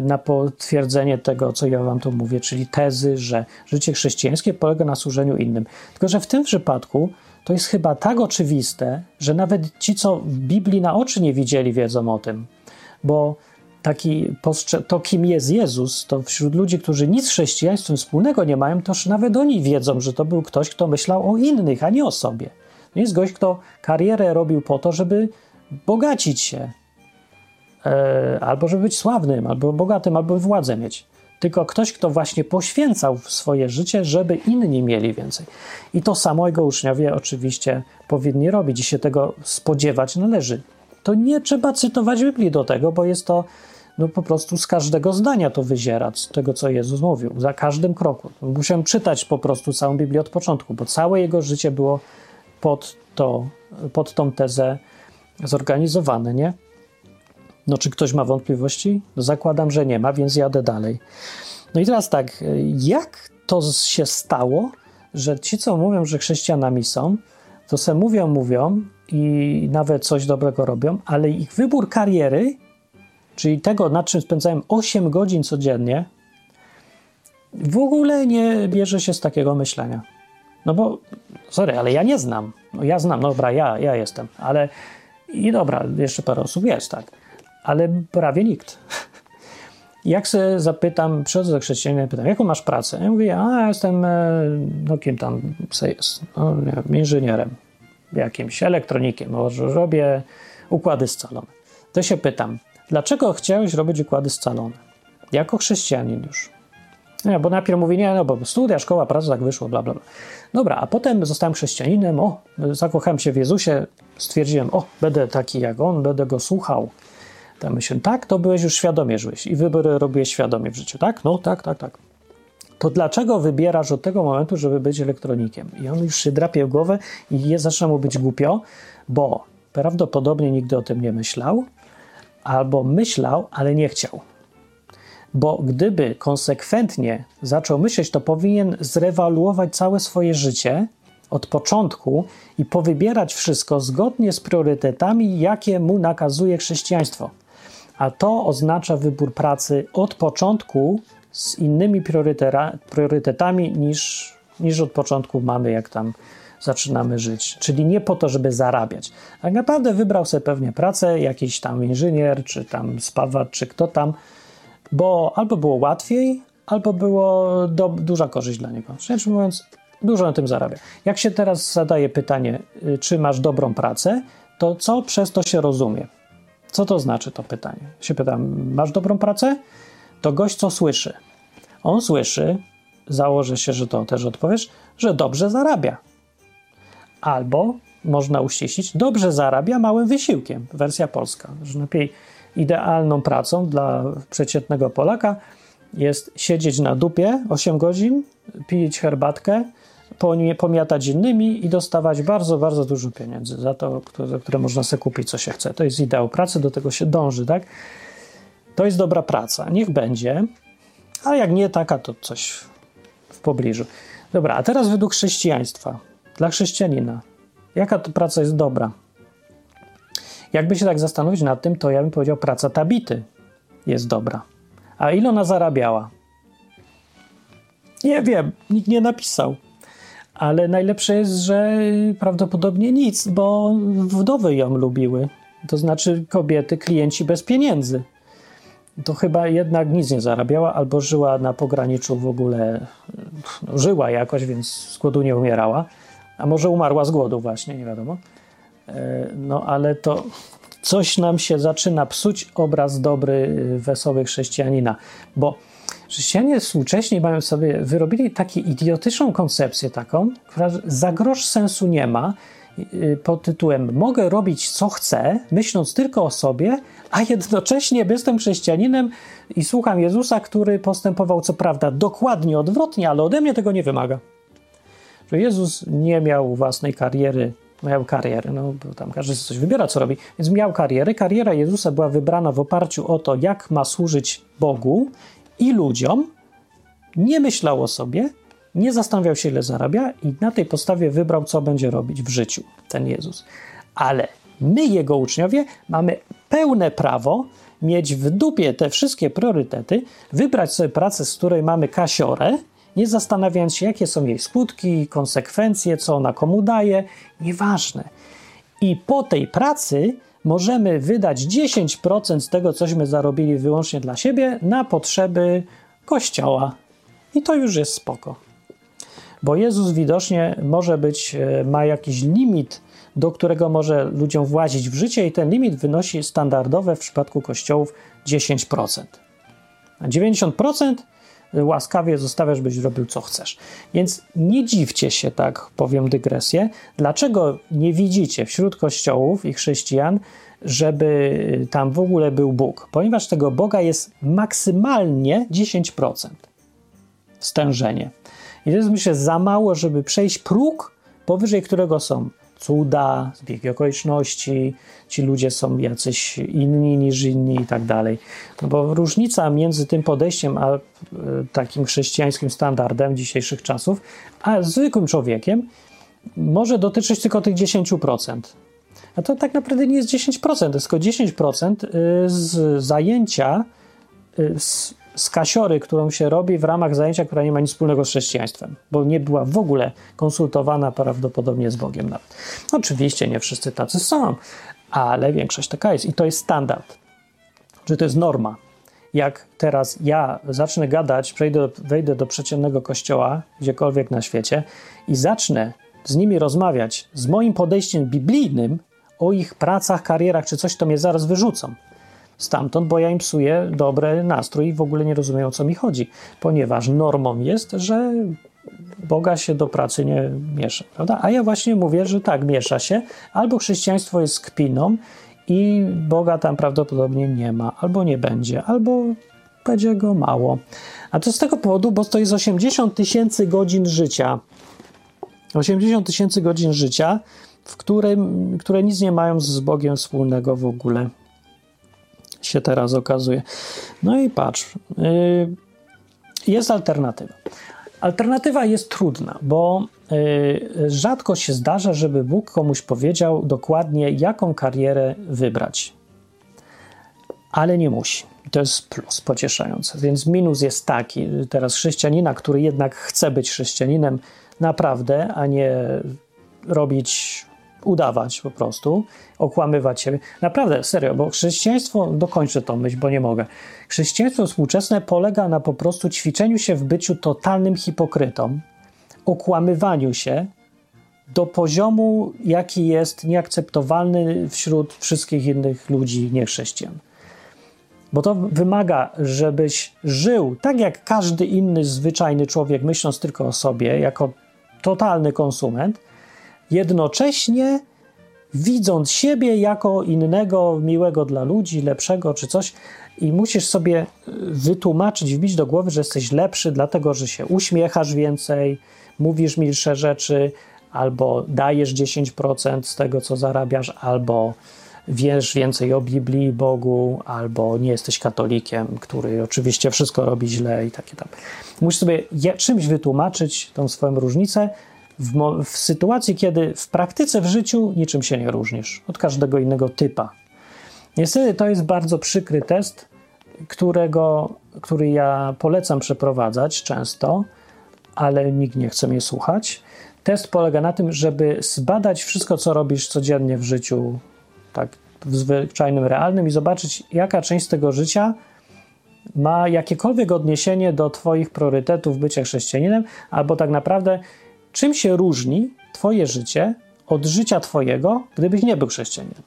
na potwierdzenie tego, co ja wam tu mówię, czyli tezy, że życie chrześcijańskie polega na służeniu innym. Tylko, że w tym przypadku to jest chyba tak oczywiste, że nawet ci, co w Biblii na oczy nie widzieli, wiedzą o tym. Bo taki to, kim jest Jezus, to wśród ludzi, którzy nic z chrześcijaństwem wspólnego nie mają, toż nawet oni wiedzą, że to był ktoś, kto myślał o innych, a nie o sobie. To jest gość, kto karierę robił po to, żeby bogacić się, albo żeby być sławnym, albo bogatym, albo władzę mieć tylko ktoś, kto właśnie poświęcał swoje życie, żeby inni mieli więcej. I to samo jego uczniowie oczywiście powinni robić i się tego spodziewać należy. To nie trzeba cytować Biblii do tego, bo jest to no po prostu z każdego zdania to wyziera, z tego, co Jezus mówił, za każdym kroku. Musiałem czytać po prostu całą Biblię od początku, bo całe jego życie było pod, to, pod tą tezę zorganizowane, nie? No, czy ktoś ma wątpliwości? Zakładam, że nie ma, więc jadę dalej. No i teraz tak, jak to się stało, że ci, co mówią, że chrześcijanami są, to se mówią, mówią i nawet coś dobrego robią, ale ich wybór kariery, czyli tego, nad czym spędzałem 8 godzin codziennie, w ogóle nie bierze się z takiego myślenia. No bo, sorry, ale ja nie znam. No ja znam, no dobra, ja, ja jestem, ale i dobra, jeszcze parę osób jest, tak ale prawie nikt. Jak się zapytam, przychodzę do chrześcijanina pytam, jaką masz pracę? Ja mówię, a ja jestem, e, no kim tam jest, no, wiem, inżynierem jakimś, elektronikiem, może robię układy scalone. To się pytam, dlaczego chciałeś robić układy scalone? Jako chrześcijanin już. Nie, bo najpierw mówi, nie, no bo studia, szkoła, praca, tak wyszło, bla, bla, bla. Dobra, a potem zostałem chrześcijaninem, o, zakochałem się w Jezusie, stwierdziłem, o, będę taki jak On, będę Go słuchał, ta myśl, tak, to byłeś już świadomie żyłeś i wybory robiłeś świadomie w życiu, tak? No, tak, tak, tak. To dlaczego wybierasz od tego momentu, żeby być elektronikiem? I on już się drapie w głowę i zaczyna mu być głupio, bo prawdopodobnie nigdy o tym nie myślał, albo myślał, ale nie chciał. Bo gdyby konsekwentnie zaczął myśleć, to powinien zrewaluować całe swoje życie od początku i powybierać wszystko zgodnie z priorytetami, jakie mu nakazuje chrześcijaństwo a to oznacza wybór pracy od początku z innymi priorytetami niż, niż od początku mamy, jak tam zaczynamy żyć. Czyli nie po to, żeby zarabiać. Tak naprawdę wybrał sobie pewnie pracę, jakiś tam inżynier, czy tam spawacz, czy kto tam, bo albo było łatwiej, albo było do, duża korzyść dla niego. Rzecz mówiąc, dużo na tym zarabia. Jak się teraz zadaje pytanie, y, czy masz dobrą pracę, to co przez to się rozumie? Co to znaczy to pytanie? Się pytam, masz dobrą pracę? To gość co słyszy? On słyszy, założę się, że to też odpowiesz, że dobrze zarabia. Albo można uściślić, dobrze zarabia małym wysiłkiem. Wersja polska, że lepiej idealną pracą dla przeciętnego Polaka jest siedzieć na dupie 8 godzin, pić herbatkę, pomiatać innymi i dostawać bardzo, bardzo dużo pieniędzy za to, za które można sobie kupić, co się chce. To jest ideał pracy, do tego się dąży, tak? To jest dobra praca, niech będzie, a jak nie taka, to coś w pobliżu. Dobra, a teraz według chrześcijaństwa, dla chrześcijanina, jaka to praca jest dobra? Jakby się tak zastanowić nad tym, to ja bym powiedział, praca Tabity jest dobra. A ile ona zarabiała? Nie wiem, nikt nie napisał. Ale najlepsze jest, że prawdopodobnie nic, bo wdowy ją lubiły. To znaczy kobiety, klienci bez pieniędzy. To chyba jednak nic nie zarabiała, albo żyła na pograniczu w ogóle. No, żyła jakoś, więc z głodu nie umierała. A może umarła z głodu, właśnie, nie wiadomo. E, no ale to coś nam się zaczyna psuć obraz dobry, wesoły chrześcijanina, bo Chrześcijanie współcześni mają sobie, wyrobili taką idiotyczną koncepcję taką, która za grosz sensu nie ma, y, pod tytułem mogę robić co chcę, myśląc tylko o sobie, a jednocześnie jestem chrześcijaninem i słucham Jezusa, który postępował co prawda dokładnie odwrotnie, ale ode mnie tego nie wymaga. Że Jezus nie miał własnej kariery, miał karierę, no bo tam każdy coś wybiera, co robi, więc miał karierę. Kariera Jezusa była wybrana w oparciu o to, jak ma służyć Bogu i ludziom, nie myślał o sobie, nie zastanawiał się, ile zarabia, i na tej podstawie wybrał, co będzie robić w życiu ten Jezus. Ale my, jego uczniowie, mamy pełne prawo mieć w dupie te wszystkie priorytety, wybrać sobie pracę, z której mamy kasiorę, nie zastanawiając się, jakie są jej skutki, konsekwencje, co ona komu daje, nieważne. I po tej pracy możemy wydać 10% z tego, cośmy zarobili wyłącznie dla siebie, na potrzeby kościoła. I to już jest spoko. Bo Jezus widocznie może być, e, ma jakiś limit, do którego może ludziom włazić w życie, i ten limit wynosi standardowe w przypadku kościołów 10%. A 90% łaskawie zostawiasz, byś robił co chcesz. Więc nie dziwcie się, tak powiem dygresję, dlaczego nie widzicie wśród kościołów i chrześcijan, żeby tam w ogóle był Bóg, ponieważ tego Boga jest maksymalnie 10% stężenie. I to jest myślę za mało, żeby przejść próg, powyżej którego są cuda, zbiegi okoliczności, ci ludzie są jacyś inni niż inni i tak dalej. No bo różnica między tym podejściem a e, takim chrześcijańskim standardem dzisiejszych czasów, a zwykłym człowiekiem może dotyczyć tylko tych 10%. A to tak naprawdę nie jest 10%, to jest tylko 10% y, z zajęcia y, z z kasiory, którą się robi w ramach zajęcia, która nie ma nic wspólnego z chrześcijaństwem, bo nie była w ogóle konsultowana prawdopodobnie z Bogiem nawet. Oczywiście nie wszyscy tacy są, ale większość taka jest i to jest standard, że to jest norma. Jak teraz ja zacznę gadać, przejdę, wejdę do przeciętnego kościoła, gdziekolwiek na świecie i zacznę z nimi rozmawiać z moim podejściem biblijnym o ich pracach, karierach czy coś, to mnie zaraz wyrzucą stamtąd, bo ja im psuję dobry nastrój i w ogóle nie rozumiem o co mi chodzi, ponieważ normą jest, że Boga się do pracy nie miesza, prawda? A ja właśnie mówię, że tak, miesza się, albo chrześcijaństwo jest kpiną i Boga tam prawdopodobnie nie ma, albo nie będzie, albo będzie go mało. A to z tego powodu, bo to jest 80 tysięcy godzin życia. 80 tysięcy godzin życia, w którym, które nic nie mają z Bogiem wspólnego w ogóle się teraz okazuje. No i patrz, yy, jest alternatywa. Alternatywa jest trudna, bo yy, rzadko się zdarza, żeby Bóg komuś powiedział dokładnie, jaką karierę wybrać. Ale nie musi. To jest plus pocieszające. Więc minus jest taki, teraz chrześcijanina, który jednak chce być chrześcijaninem naprawdę, a nie robić udawać po prostu, okłamywać siebie. Naprawdę, serio, bo chrześcijaństwo, dokończę tą myśl, bo nie mogę. Chrześcijaństwo współczesne polega na po prostu ćwiczeniu się w byciu totalnym hipokrytą, okłamywaniu się do poziomu, jaki jest nieakceptowalny wśród wszystkich innych ludzi niechrześcijan. Bo to wymaga, żebyś żył tak jak każdy inny zwyczajny człowiek, myśląc tylko o sobie, jako totalny konsument, jednocześnie widząc siebie jako innego, miłego dla ludzi, lepszego czy coś, i musisz sobie y, wytłumaczyć, wbić do głowy, że jesteś lepszy, dlatego że się uśmiechasz więcej, mówisz milsze rzeczy, albo dajesz 10% z tego, co zarabiasz, albo wiesz więcej o Biblii, Bogu, albo nie jesteś katolikiem, który oczywiście wszystko robi źle i takie tam. Musisz sobie czymś wytłumaczyć tą swoją różnicę, w, w, sytuacji, kiedy w praktyce w życiu niczym się nie różnisz od każdego innego typa Niestety to jest bardzo przykry test, którego, który ja polecam przeprowadzać często, ale nikt nie chce mnie słuchać. Test polega na tym, żeby zbadać wszystko, co robisz codziennie w życiu, tak w zwyczajnym, realnym i zobaczyć, jaka część tego życia ma jakiekolwiek odniesienie do Twoich priorytetów bycia chrześcijaninem, albo tak naprawdę czym się różni Twoje życie od życia Twojego, gdybyś nie był chrześcijaninem.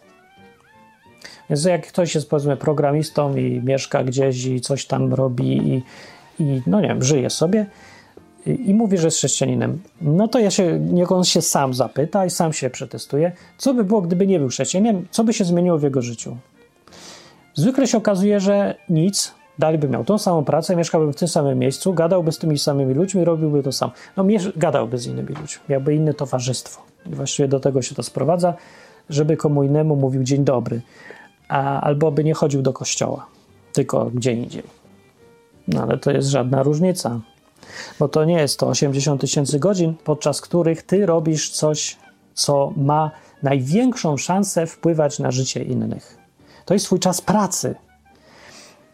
Więc jak ktoś jest powiedzmy programistą i mieszka gdzieś i coś tam robi i, i no nie wiem, żyje sobie i, i mówi, że jest chrześcijaninem, no to ja się, niech on się sam zapyta i sam się przetestuje, co by było, gdyby nie był chrześcijaninem, co by się zmieniło w jego życiu. Zwykle się okazuje, że nic, dalej by miał tą samą pracę, mieszkałby w tym samym miejscu, gadałby z tymi samymi ludźmi, robiłby to sam. No, gadałby z innymi ludźmi, miałby inne towarzystwo. I właściwie do tego się to sprowadza, żeby komu innemu mówił dzień dobry, a, albo by nie chodził do kościoła, tylko gdzie indziej. No ale to jest żadna różnica, bo to nie jest to 80 tysięcy godzin, podczas których ty robisz coś, co ma największą szansę wpływać na życie innych. To jest swój czas pracy.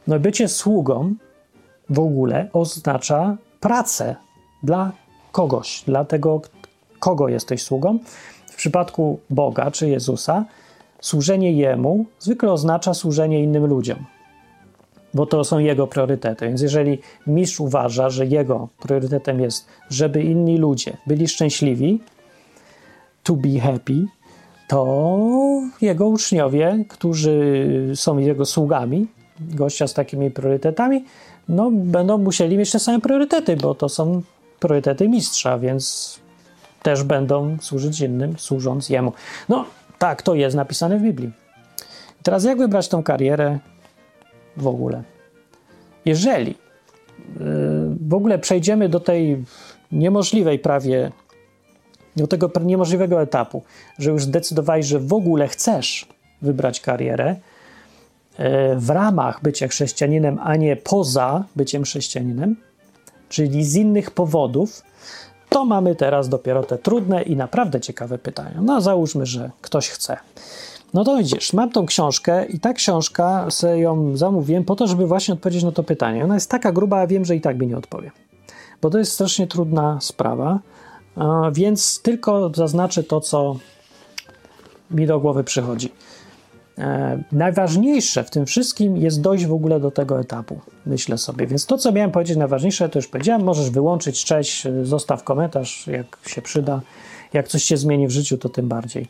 No bycie sługą w ogóle oznacza pracę dla kogoś, dla tego, kogo jesteś sługą. W przypadku Boga czy Jezusa, służenie Jemu zwykle oznacza służenie innym ludziom, bo to są Jego priorytety. Więc jeżeli mistrz uważa, że Jego priorytetem jest, żeby inni ludzie byli szczęśliwi, to be happy, to jego uczniowie, którzy są jego sługami, gościa z takimi priorytetami, no, będą musieli mieć te same priorytety, bo to są priorytety mistrza, więc też będą służyć innym, służąc jemu. No, tak, to jest napisane w Biblii. Teraz jak wybrać tą karierę w ogóle? Jeżeli yy, w ogóle przejdziemy do tej niemożliwej prawie, do tego niemożliwego etapu, że już zdecydowałeś, że w ogóle chcesz wybrać karierę, w ramach bycia chrześcijaninem, a nie poza byciem chrześcijaninem, czyli z innych powodów, to mamy teraz dopiero te trudne i naprawdę ciekawe pytania. No, załóżmy, że ktoś chce. No to widzisz, mam tą książkę i ta książka, sobie ją zamówiłem po to, żeby właśnie odpowiedzieć na to pytanie. Ona jest taka gruba, a wiem, że i tak mi nie odpowie, bo to jest strasznie trudna sprawa, więc tylko zaznaczę to, co mi do głowy przychodzi. E, najważniejsze w tym wszystkim jest dojść w ogóle do tego etapu, myślę sobie. Więc to, co miałem powiedzieć najważniejsze, to już powiedziałem. Możesz wyłączyć, cześć, zostaw komentarz, jak się przyda. Jak coś się zmieni w życiu, to tym bardziej.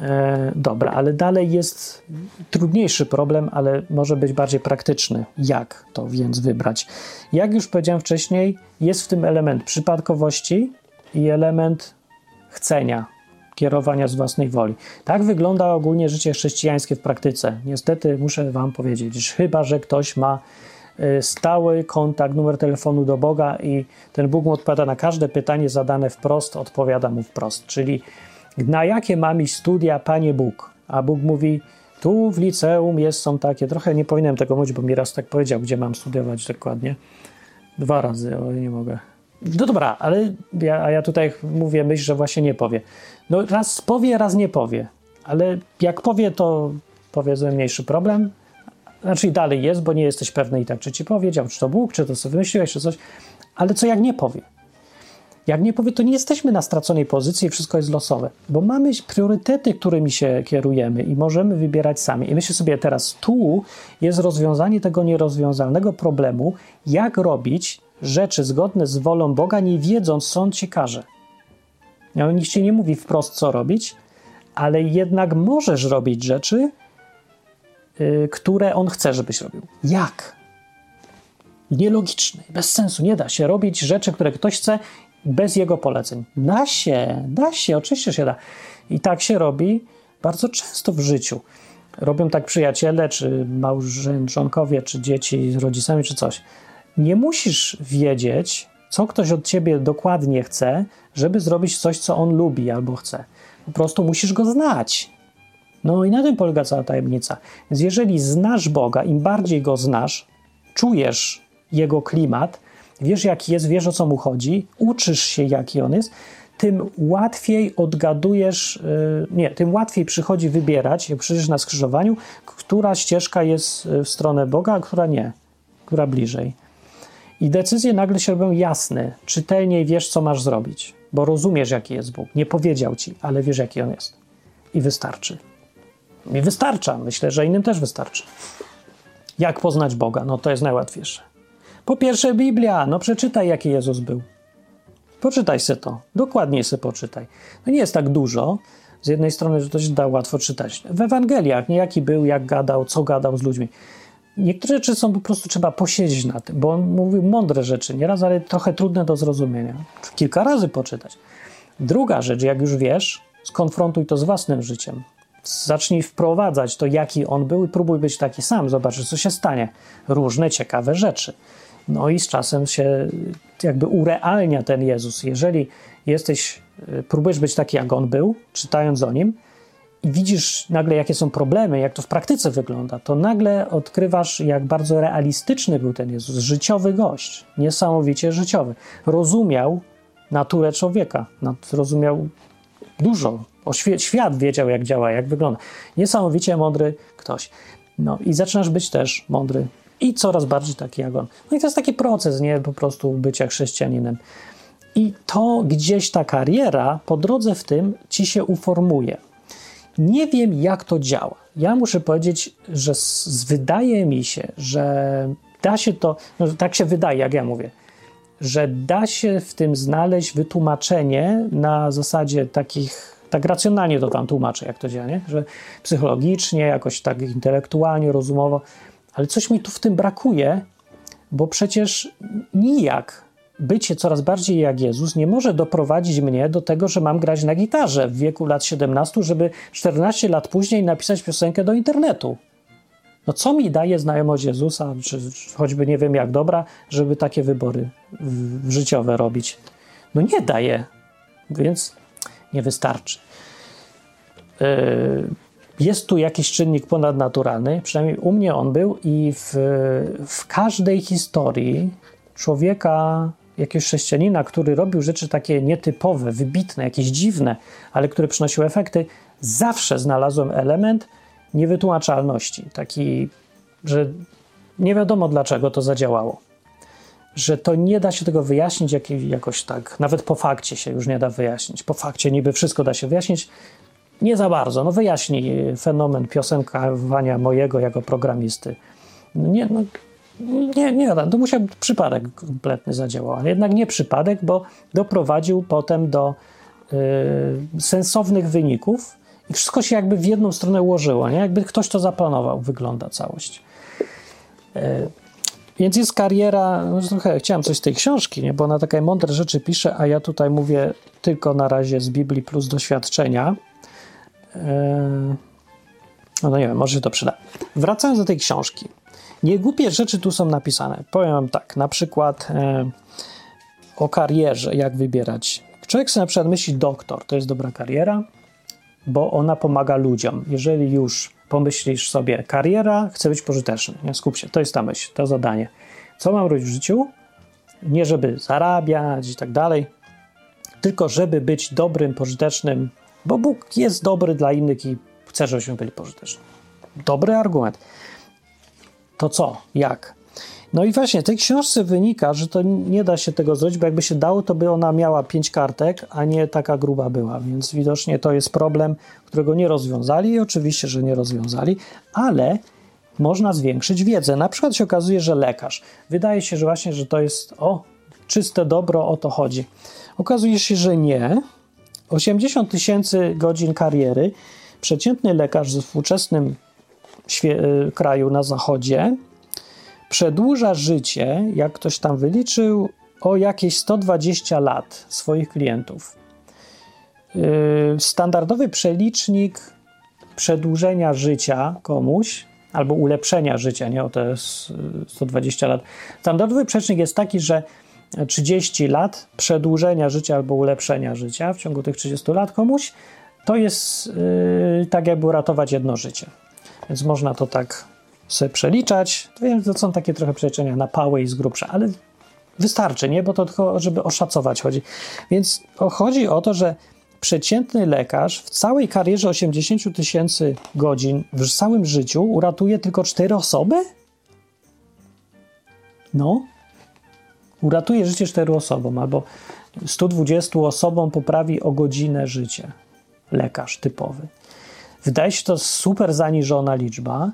E, dobra, ale dalej jest trudniejszy problem, ale może być bardziej praktyczny. Jak to więc wybrać? Jak już powiedziałem wcześniej, jest w tym element przypadkowości i element chcenia, kierowania z własnej woli. Tak wygląda ogólnie życie chrześcijańskie w praktyce. Niestety muszę Wam powiedzieć, że chyba że ktoś ma y, stały kontakt, numer telefonu do Boga i ten Bóg mu odpowiada na każde pytanie zadane wprost, odpowiada mu wprost. Czyli na jakie mam iść studia, Panie Bóg? A Bóg mówi, tu w liceum jest, są takie, trochę nie powinienem tego mówić, bo mi raz tak powiedział, gdzie mam studiować dokładnie. Dwa razy, ale nie mogę. No dobra, ale ja, a ja tutaj mówię myśl, że właśnie nie powie. No raz powie, raz nie powie, ale jak powie, to powiedzmy mniejszy problem. Znaczy dalej jest, bo nie jesteś pewny i tak, czy ci powiedział, czy to Bóg, czy to sobie wymyśliłeś, czy coś. Ale co jak nie powie? Jak nie powie, to nie jesteśmy na straconej pozycji i wszystko jest losowe, bo mamy priorytety, którymi się kierujemy i możemy wybierać sami. I myślę sobie teraz, tu jest rozwiązanie tego nierozwiązalnego problemu, jak robić rzeczy zgodne z wolą Boga, nie wiedząc, co On ci każe. No, nikt ci nie mówi wprost, co robić, ale jednak możesz robić rzeczy, yy, które On chce, żebyś robił. Jak? Nielogiczne, bez sensu. Nie da się robić rzeczy, które ktoś chce bez jego poleceń. Da się, da się, oczywiście się da. I tak się robi bardzo często w życiu. Robią tak przyjaciele, czy małżonkowie, czy dzieci z rodzicami, czy coś nie musisz wiedzieć, co ktoś od ciebie dokładnie chce, żeby zrobić coś, co on lubi albo chce. Po prostu musisz go znać. No i na tym polega cała tajemnica. Więc jeżeli znasz Boga, im bardziej go znasz, czujesz jego klimat, wiesz jaki jest, wiesz o co mu chodzi, uczysz się jaki on jest, tym łatwiej odgadujesz, y, nie, tym łatwiej przychodzi wybierać, jak przyjdziesz na skrzyżowaniu, która ścieżka jest w stronę Boga, a która nie, która bliżej. I decyzje nagle się robią jasne, czytelniej wiesz, co masz zrobić, bo rozumiesz, jaki jest Bóg. Nie powiedział ci, ale wiesz, jaki on jest. I wystarczy. Mi wystarcza. Myślę, że innym też wystarczy. Jak poznać Boga? No to jest najłatwiejsze. Po pierwsze, Biblia. No przeczytaj, jaki Jezus był. Poczytaj se to. Dokładnie se poczytaj. No nie jest tak dużo. Z jednej strony, że to się da łatwo czytać. W Ewangeliach, nie jaki był, jak gadał, co gadał z ludźmi. Niektóre rzeczy są po prostu trzeba posiedzieć na tym, bo on mówił mądre rzeczy nieraz, ale trochę trudne do zrozumienia. Kilka razy poczytać. Druga rzecz, jak już wiesz, skonfrontuj to z własnym życiem. Zacznij wprowadzać to, jaki on był, i próbuj być taki sam. Zobaczysz, co się stanie. Różne ciekawe rzeczy. No i z czasem się jakby urealnia ten Jezus. Jeżeli jesteś, y, próbujesz być taki, jak on był, czytając o nim, widzisz nagle, jakie są problemy, jak to w praktyce wygląda, to nagle odkrywasz, jak bardzo realistyczny był ten Jezus, życiowy gość, niesamowicie życiowy. Rozumiał naturę człowieka, rozumiał dużo, o świat, świat wiedział, jak działa, jak wygląda. Niesamowicie mądry ktoś. No i zaczynasz być też mądry i coraz bardziej taki jak on. No i to jest taki proces, nie po prostu bycia chrześcijaninem. I to gdzieś ta kariera po drodze w tym ci się uformuje. Nie wiem, jak to działa. Ja muszę powiedzieć, że wydaje mi się, że da się to, no tak się wydaje, jak ja mówię, że da się w tym znaleźć wytłumaczenie na zasadzie takich, tak racjonalnie to tam tłumaczę, jak to działa, nie? że psychologicznie, jakoś tak intelektualnie, rozumowo, ale coś mi tu w tym brakuje, bo przecież nijak bycie coraz bardziej jak Jezus nie może doprowadzić mnie do tego, że mam grać na gitarze w wieku lat 17, żeby 14 lat później napisać piosenkę do internetu. No co mi daje znajomość Jezusa, czy choćby nie wiem jak dobra, żeby takie wybory życiowe robić? No nie daje, więc nie wystarczy. Yy, jest tu jakiś czynnik ponadnaturalny, przynajmniej u mnie on był, i w, w każdej historii człowieka jakiegoś chrześcijanina, który robił rzeczy takie nietypowe, wybitne, jakieś dziwne, ale które przynosiły efekty, zawsze znalazłem element niewytłumaczalności. Taki, że nie wiadomo dlaczego to zadziałało. Że to nie da się tego wyjaśnić jak, jakoś tak, nawet po fakcie się już nie da wyjaśnić. Po fakcie niby wszystko da się wyjaśnić, nie za bardzo. No wyjaśnij fenomen piosenkowania mojego jako programisty. No nie, no, nie, nie, to musiał być przypadek kompletny zadziałał, ale jednak nie przypadek, bo doprowadził potem do y, sensownych wyników i wszystko się jakby w jedną stronę ułożyło, nie? jakby ktoś to zaplanował, wygląda całość. Y, więc jest kariera, no trochę chciałem coś z tej książki, nie? bo ona takie mądre rzeczy pisze, a ja tutaj mówię tylko na razie z Biblii plus doświadczenia. Y, no nie wiem, może się to przyda. Wracając do tej książki. Niegłupie rzeczy tu są napisane. Powiem wam tak, na przykład e, o karierze, jak wybierać. Człowiek sobie na przykład myśli doktor, to jest dobra kariera, bo ona pomaga ludziom. Jeżeli już pomyślisz sobie kariera, chcę być pożyteczny, nie? skup się, to jest ta myśl, to zadanie. Co mam robić w życiu? Nie żeby zarabiać i tak dalej, tylko żeby być dobrym, pożytecznym, bo Bóg jest dobry dla innych i chce, żebyśmy byli pożyteczni. Dobry argument to co, jak? No i właśnie, tej książce wynika, że to nie da się tego zrobić, bo jakby się dało, to by ona miała pięć kartek, a nie taka gruba była, więc widocznie to jest problem, którego nie rozwiązali i oczywiście, że nie rozwiązali, ale można zwiększyć wiedzę. Na przykład się okazuje, że lekarz. Wydaje się, że właśnie, że to jest o, czyste dobro, o to chodzi. Okazuje się, że nie. 80 tysięcy godzin kariery przeciętny lekarz ze współczesnym kraju na zachodzie przedłuża życie, jak ktoś tam wyliczył, o jakieś 120 lat swoich klientów. Y, standardowy przelicznik przedłużenia życia komuś albo ulepszenia życia, nie o te 120 lat. Standardowy przelicznik jest taki, że 30 lat przedłużenia życia albo ulepszenia życia w ciągu tych 30 lat komuś to jest yy, tak, jakby uratować jedno życie. Więc można to tak sobie przeliczać. Wiem, to są takie trochę przeliczenia na pałę i z grubsza, ale Wystarczy, nie? Bo to tylko, żeby oszacować chodzi. Więc chodzi o to, że przeciętny lekarz w całej karierze 80 tysięcy godzin w całym życiu uratuje tylko 4 osoby? No. Uratuje życie 4 osobom albo 120 osobom poprawi o godzinę życie. Lekarz typowy. Wydaje się to super zaniżona liczba,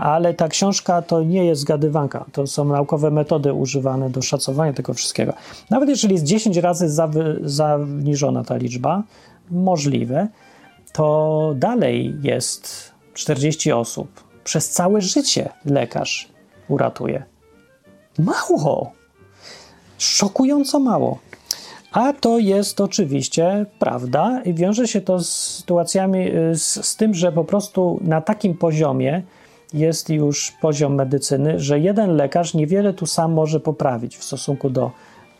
ale ta książka to nie jest zgadywanka. To są naukowe metody używane do szacowania tego wszystkiego. Nawet jeżeli jest 10 razy zaniżona ta liczba, możliwe, to dalej jest 40 osób. Przez całe życie lekarz uratuje. Mało! Szokująco mało. A to jest oczywiście prawda i wiąże się to z sytuacjami, y, z, z, tym, że po prostu na takim poziomie jest już poziom medycyny, że jeden lekarz niewiele tu sam może poprawić w stosunku do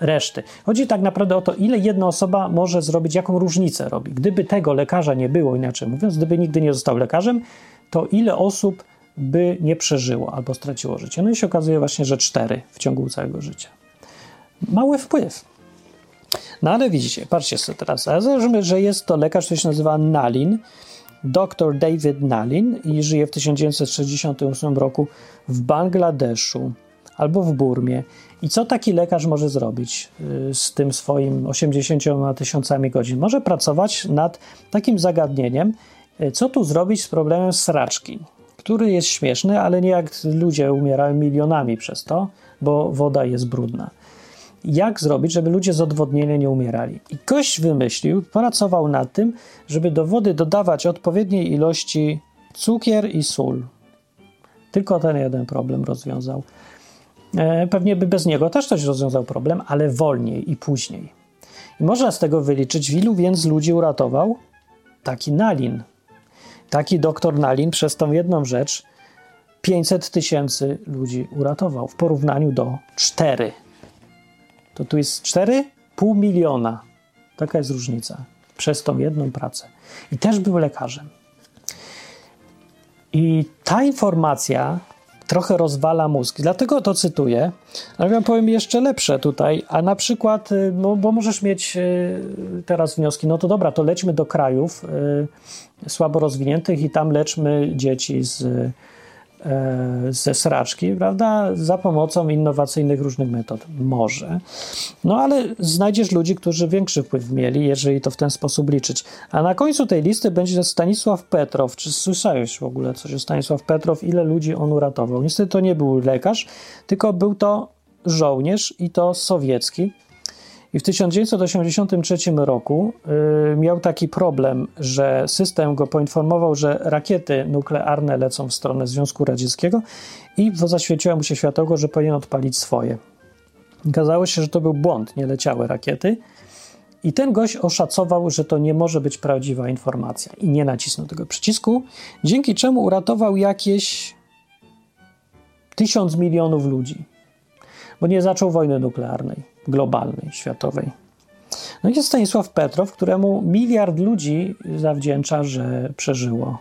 reszty. Chodzi tak naprawdę o to, ile jedna osoba może zrobić, jaką różnicę robi. Gdyby tego lekarza nie było, inaczej mówiąc, gdyby nigdy nie został lekarzem, to ile osób by nie przeżyło albo straciło życie. No i się okazuje właśnie, że cztery w ciągu całego życia. Mały wpływ. No ale widzicie, patrzcie sobie teraz. Załóżmy, że jest to lekarz, który się nazywa Nalin, dr David Nalin i żyje w 1968 roku w Bangladeszu albo w Burmie. I co taki lekarz może zrobić y, z tym swoim 80 tysiącami godzin? Może pracować nad takim zagadnieniem, y, co tu zrobić z problemem sraczki, który jest śmieszny, ale nie jak ludzie umierają milionami przez to, bo woda jest brudna jak zrobić, żeby ludzie z odwodnienia nie umierali. I ktoś wymyślił, pracował nad tym, żeby do wody dodawać odpowiedniej ilości cukier i sól. Tylko ten jeden problem rozwiązał. E, pewnie by bez niego też ktoś rozwiązał problem, ale wolniej i później. I można z tego wyliczyć, ilu więc ludzi uratował taki Nalin. Taki doktor Nalin przez tą jedną rzecz 500 tysięcy ludzi uratował w porównaniu do 4 to tu jest 4,5 miliona. Taka jest różnica przez tą jedną pracę. I też był lekarzem. I ta informacja trochę rozwala mózg. Dlatego to cytuję, ale ja powiem jeszcze lepsze tutaj. A na przykład, y, no, bo możesz mieć y, teraz wnioski, no to dobra, to lećmy do krajów y, słabo rozwiniętych i tam leczmy dzieci z ze sraczki, prawda, za pomocą innowacyjnych różnych metod. Może. No ale znajdziesz ludzi, którzy większy wpływ mieli, jeżeli to w ten sposób liczyć. A na końcu tej listy będzie Stanisław Petrow. Czy słyszałeś w ogóle coś o Stanisław Petrow? Ile ludzi on uratował? Niestety to nie był lekarz, tylko był to żołnierz i to sowiecki, i w 1983 roku y, miał taki problem, że system go poinformował, że rakiety nuklearne lecą w stronę Związku Radzieckiego i zaświeciło mu się światło, że powinien odpalić swoje. Okazało się, że to był błąd, nie leciały rakiety. I ten gość oszacował, że to nie może być prawdziwa informacja i nie nacisnął tego przycisku, dzięki czemu uratował jakieś tysiąc milionów ludzi, bo nie zaczął wojny nuklearnej globalnej, światowej. No i jest Stanisław Petrow, któremu miliard ludzi zawdzięcza, że przeżyło.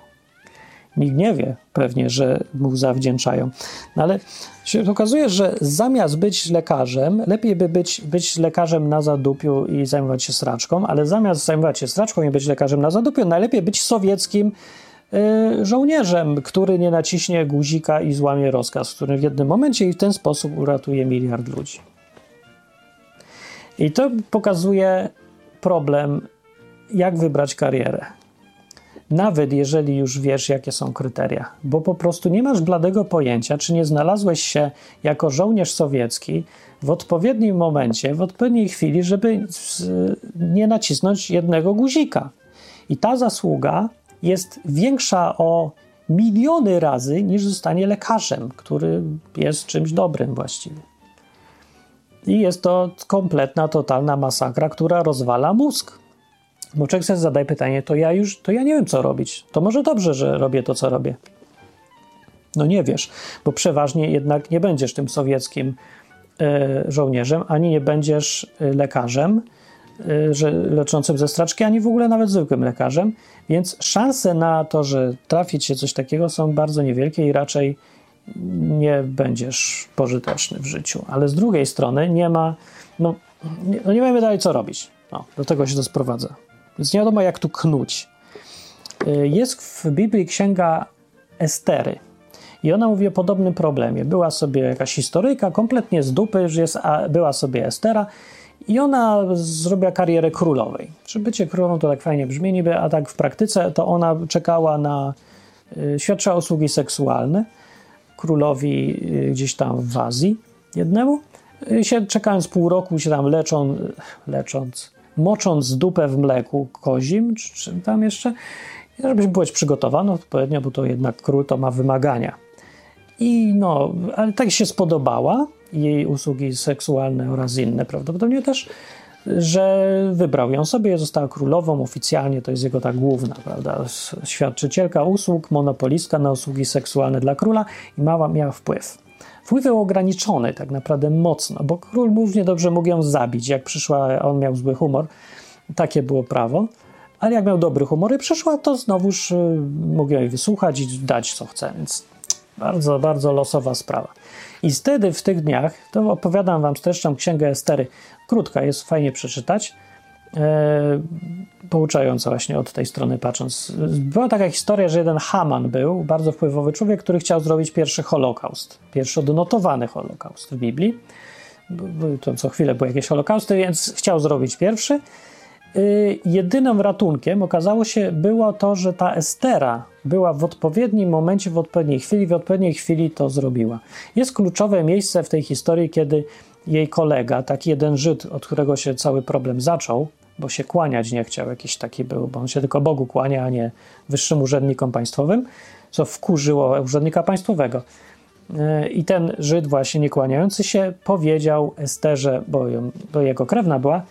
Nikt nie wie pewnie, że mu zawdzięczają. No ale się okazuje, że zamiast być lekarzem, lepiej by być, być lekarzem na zadupiu i zajmować się straczką, ale zamiast zajmować się straczką i być lekarzem na zadupiu, najlepiej być sowieckim y, żołnierzem, który nie naciśnie guzika i złamie rozkaz, który w jednym momencie i w ten sposób uratuje miliard ludzi. I to pokazuje problem, jak wybrać karierę. Nawet jeżeli już wiesz, jakie są kryteria, bo po prostu nie masz bladego pojęcia, czy nie znalazłeś się jako żołnierz sowiecki w odpowiednim momencie, w odpowiedniej chwili, żeby nie nacisnąć jednego guzika. I ta zasługa jest większa o miliony razy niż zostanie lekarzem, który jest czymś dobrym właściwie. I jest to kompletna, totalna masakra, która rozwala mózg. Bo człowiek sobie zadaje pytanie, to ja już, to ja nie wiem, co robić. To może dobrze, że robię to, co robię. No nie wiesz, bo przeważnie jednak nie będziesz tym sowieckim y, żołnierzem, ani nie będziesz e, lekarzem y, że, leczącym ze straczki, ani w ogóle nawet zwykłym lekarzem, więc szanse na to, że trafić się coś takiego są bardzo niewielkie i raczej nie będziesz pożyteczny w życiu. Ale z drugiej strony nie ma, no nie, no nie wiemy dalej co robić. No, do tego się to sprowadza. Więc nie wiadomo jak tu knuć. Y, jest w Biblii księga Estery. I ona mówi o podobnym problemie. Była sobie jakaś historyjka, kompletnie z dupy, że jest, a była sobie Estera i ona zrobiła karierę królowej. Czy bycie królową to tak fajnie brzmi niby, a tak w praktyce to ona czekała na, y, świadczyła usługi seksualne królowi y, gdzieś tam w Azji jednemu. Y, się, czekając pół roku się tam leczą, lecząc, mocząc dupę w mleku kozim, czy czym tam jeszcze, żeby być przygotowano odpowiednio, bo to jednak król to ma wymagania. I no, ale tak się spodobała jej usługi seksualne oraz inne prawdopodobnie też, że wybrał ją sobie, została królową oficjalnie, to jest jego ta główna, prawda, świadczycielka usług, monopolistka na usługi seksualne dla króla i mała miała wpływ. Wpływ był ograniczony tak naprawdę mocno, bo król równie dobrze mógł ją zabić, jak przyszła, on miał zły humor, takie było prawo, ale jak miał dobry humor i przyszła, to znowuż y, mógł jej wysłuchać i dać co chce, więc bardzo, bardzo losowa sprawa. I wtedy w tych dniach, to opowiadam wam, streszczam księgę Estery, krótka, jest fajnie przeczytać, e, pouczająca właśnie od tej strony patrząc. Była taka historia, że jeden Haman był, bardzo wpływowy człowiek, który chciał zrobić pierwszy Holokaust, pierwszy odnotowany Holokaust w Biblii. To co chwilę były jakieś Holokausty, więc chciał zrobić pierwszy. Y, jedynym ratunkiem okazało się było to, że ta Estera była w odpowiednim momencie, w odpowiedniej chwili, w odpowiedniej chwili to zrobiła. Jest kluczowe miejsce w tej historii, kiedy jej kolega, taki jeden Żyd, od którego się cały problem zaczął, bo się kłaniać nie chciał, jakiś taki był, bo on się tylko Bogu kłania, a nie wyższym urzędnikom państwowym, co wkurzyło urzędnika państwowego. Y, I ten Żyd, właśnie nie kłaniający się, powiedział Esterze, bo, ją, jego krewna była,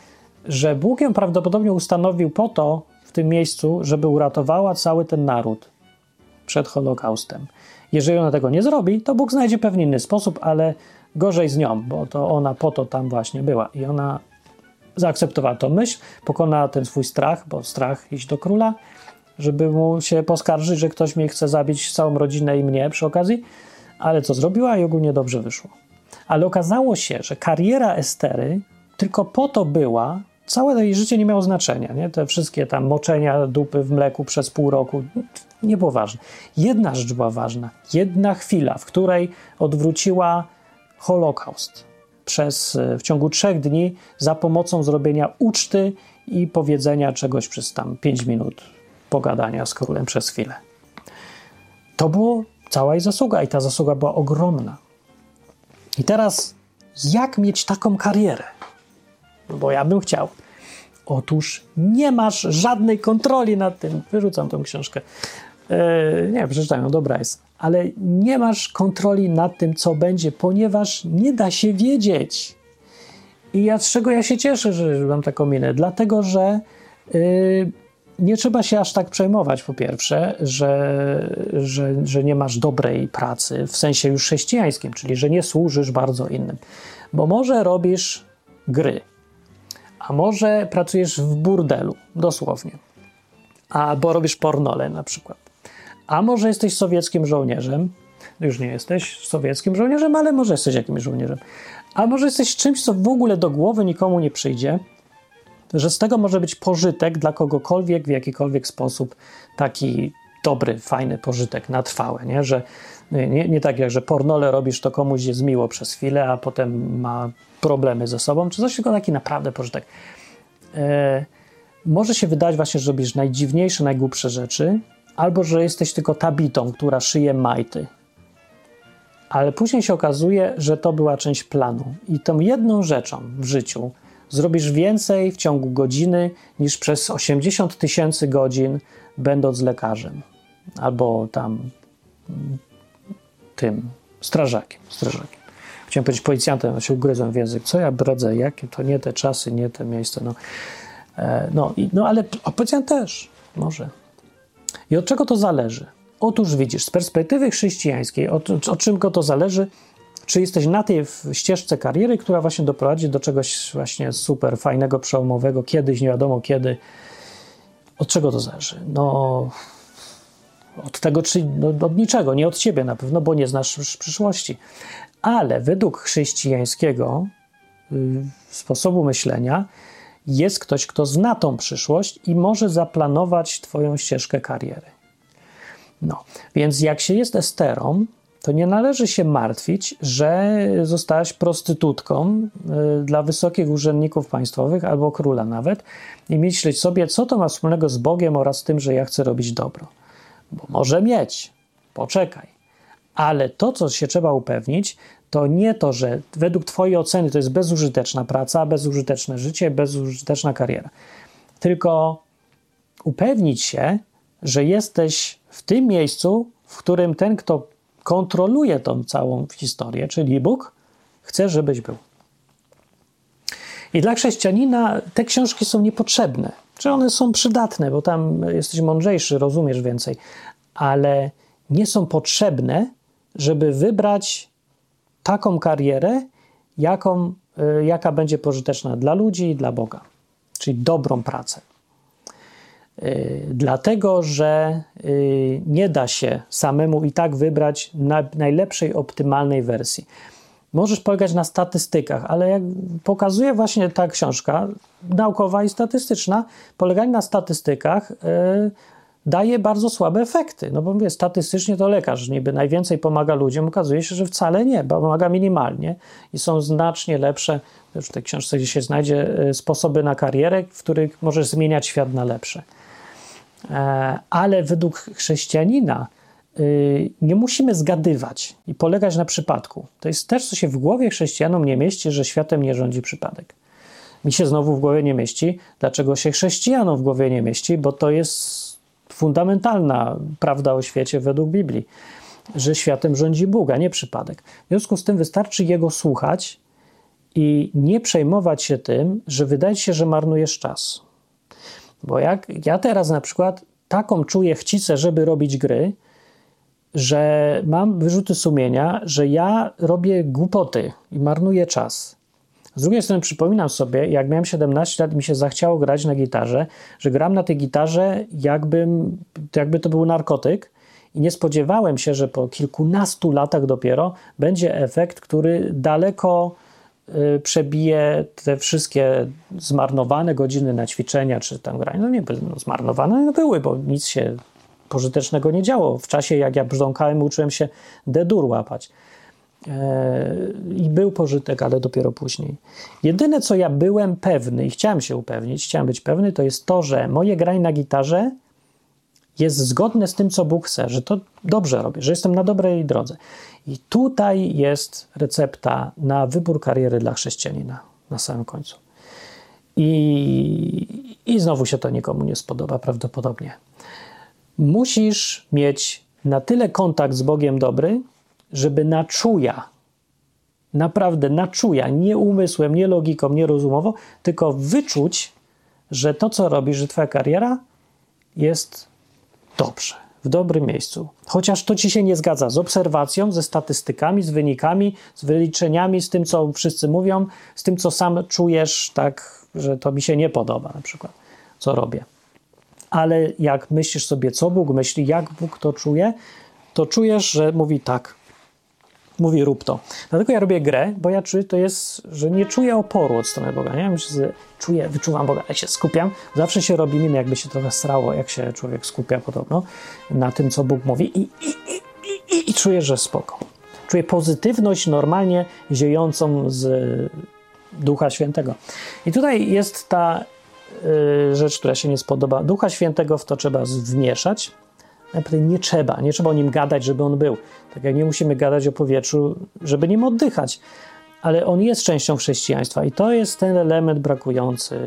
że Bóg ją prawdopodobnie ustanowił po to w tym miejscu, żeby uratowała cały ten naród przed Holokaustem. Jeżeli ona tego nie zrobi, to Bóg znajdzie pewnie inny sposób, ale gorzej z nią, bo to ona po to tam właśnie była. I ona zaakceptowała tą myśl, pokonała ten swój strach, bo strach iść do króla, żeby mu się poskarżyć, że ktoś mnie chce zabić całą rodzinę i mnie przy okazji, ale co zrobiła i ogólnie dobrze wyszło. Ale okazało się, że kariera Estery tylko po to była, całe jej życie nie miało znaczenia. Nie? Te wszystkie tam moczenia dupy w mleku przez pół roku nie było ważne. Jedna rzecz była ważna. Jedna chwila, w której odwróciła Holokaust przez, w ciągu trzech dni za pomocą zrobienia uczty i powiedzenia czegoś przez tam pięć minut pogadania z królem przez chwilę. To było cała jej zasługa i ta zasługa była ogromna. I teraz jak mieć taką karierę? bo ja bym chciał. Otóż nie masz żadnej kontroli nad tym. Wyrzucam tą książkę. Yy, nie, przeczytam ją, dobra jest. Ale nie masz kontroli nad tym, co będzie, ponieważ nie da się wiedzieć. I ja z czego ja się cieszę, że mam taką minę? Dlatego, że yy, nie trzeba się aż tak przejmować, po pierwsze, że, że, że nie masz dobrej pracy w sensie już chrześcijańskim, czyli że nie służysz bardzo innym. Bo może robisz gry, a może pracujesz w burdelu, dosłownie. Albo robisz pornole na przykład. A może jesteś sowieckim żołnierzem. Już nie jesteś sowieckim żołnierzem, ale może jesteś jakimś żołnierzem. A może jesteś czymś, co w ogóle do głowy nikomu nie przyjdzie, że z tego może być pożytek dla kogokolwiek w jakikolwiek sposób, taki dobry, fajny pożytek na trwałe, nie? Że nie, nie tak jak, że pornole robisz, to komuś jest miło przez chwilę, a potem ma problemy ze sobą, czy coś tylko taki naprawdę pożytek. E, może się wydać właśnie, że robisz najdziwniejsze, najgłupsze rzeczy, albo że jesteś tylko tabitą, która szyje majty. Ale później się okazuje, że to była część planu. I tą jedną rzeczą w życiu zrobisz więcej w ciągu godziny niż przez 80 tysięcy godzin, będąc lekarzem albo tam tym strażakiem. strażakiem. Chciałem powiedzieć policjantem, a się ugryzłem w język. Co ja bradzę? Jakie to nie te czasy, nie te miejsca. No, e, no, no ale policjant też może. I od czego to zależy? Otóż widzisz, z perspektywy chrześcijańskiej, od, od czym to zależy, czy jesteś na tej ścieżce kariery, która właśnie doprowadzi do czegoś właśnie super fajnego, przełomowego, kiedyś, nie wiadomo kiedy. Od czego to zależy? No, od tego, czy no, od niczego, nie od ciebie na pewno, bo nie znasz przyszłości. Ale według chrześcijańskiego y, sposobu myślenia jest ktoś, kto zna tą przyszłość i może zaplanować Twoją ścieżkę kariery. No, więc jak się jest esterą, to nie należy się martwić, że zostałaś prostytutką y, dla wysokich urzędników państwowych albo króla nawet i myśleć sobie, co to ma wspólnego z Bogiem oraz tym, że ja chcę robić dobro. Bo może mieć, poczekaj. Ale to, co się trzeba upewnić, to nie to, że według Twojej oceny to jest bezużyteczna praca, bezużyteczne życie, bezużyteczna kariera. Tylko upewnić się, że jesteś w tym miejscu, w którym ten, kto kontroluje tą całą historię, czyli Bóg, chce, żebyś był. I dla chrześcijanina te książki są niepotrzebne. Czy one są przydatne, bo tam jesteś mądrzejszy, rozumiesz więcej, ale nie są potrzebne, żeby wybrać taką karierę, jaką, y, jaka będzie pożyteczna dla ludzi i dla Boga, czyli dobrą pracę. Y, dlatego, że y, nie da się samemu i tak wybrać najlepszej, optymalnej wersji. Możesz polegać na statystykach, ale jak pokazuje właśnie ta książka naukowa i statystyczna, poleganie na statystykach daje bardzo słabe efekty. No bo mówię, statystycznie to lekarz niby najwięcej pomaga ludziom, okazuje się, że wcale nie, pomaga minimalnie i są znacznie lepsze, w tej książce gdzieś się znajdzie, e, sposoby na karierę, w których możesz zmieniać świat na lepsze. E, ale według chrześcijanina e, nie musimy zgadywać i polegać na przypadku. To jest też, co się w głowie chrześcijanom nie mieści, że światem nie rządzi przypadek. Mi się znowu w głowie nie mieści. Dlaczego się chrześcijanom w głowie nie mieści? Bo to jest fundamentalna prawda o świecie według Biblii, że światem rządzi Bóg, a nie przypadek. W związku z tym wystarczy Jego słuchać i nie przejmować się tym, że wydaje się, że marnujesz czas. Bo jak ja teraz na przykład taką czuję chcicę, żeby robić gry, że mam wyrzuty sumienia, że ja robię głupoty i marnuję czas. Z drugiej strony przypominam sobie, jak miałem 17 lat, mi się zachciało grać na gitarze, że gram na tej gitarze, jakbym, jakby to był narkotyk. I nie spodziewałem się, że po kilkunastu latach dopiero będzie efekt, który daleko y, przebije te wszystkie zmarnowane godziny na ćwiczenia czy tam granie. No nie no, zmarnowane no były, bo nic się pożytecznego nie działo. W czasie, jak ja brzdąkałem, uczyłem się D-dur łapać. I był pożytek, ale dopiero później. Jedyne, co ja byłem pewny i chciałem się upewnić, chciałem być pewny, to jest to, że moje granie na gitarze jest zgodne z tym, co Bóg chce, że to dobrze robię, że jestem na dobrej drodze. I tutaj jest recepta na wybór kariery dla chrześcijanina na samym końcu. I, I znowu się to nikomu nie spodoba, prawdopodobnie. Musisz mieć na tyle kontakt z Bogiem dobry, żeby na czuja, naprawdę na czuja, nie umysłem, nie logiką, nie rozumowo, tylko wyczuć, że to, co robisz, że twoja kariera jest dobrze, w dobrym miejscu. Chociaż to ci się nie zgadza z obserwacją, ze statystykami, z wynikami, z wyliczeniami, z tym, co wszyscy mówią, z tym, co sam czujesz, tak, że to mi się nie podoba, na przykład, co robię. Ale jak myślisz sobie, co Bóg myśli, jak Bóg to czuje, to czujesz, że mówi tak, mówi rób to. Dlatego ja robię grę, bo ja czuję, to jest, że nie czuję oporu od strony Boga. Nie? Myślę, czuję, wyczuwam Boga, jak się skupiam. Zawsze się robi minę, jakby się trochę srało, jak się człowiek skupia podobno na tym, co Bóg mówi i, i, i, i, i czuję, że spoko. Czuję pozytywność normalnie ziejącą z Ducha Świętego. I tutaj jest ta y, rzecz, która się nie spodoba. Ducha Świętego w to trzeba wmieszać, nie trzeba, nie trzeba o nim gadać, żeby on był. Tak jak nie musimy gadać o powietrzu, żeby nim oddychać. Ale on jest częścią chrześcijaństwa i to jest ten element brakujący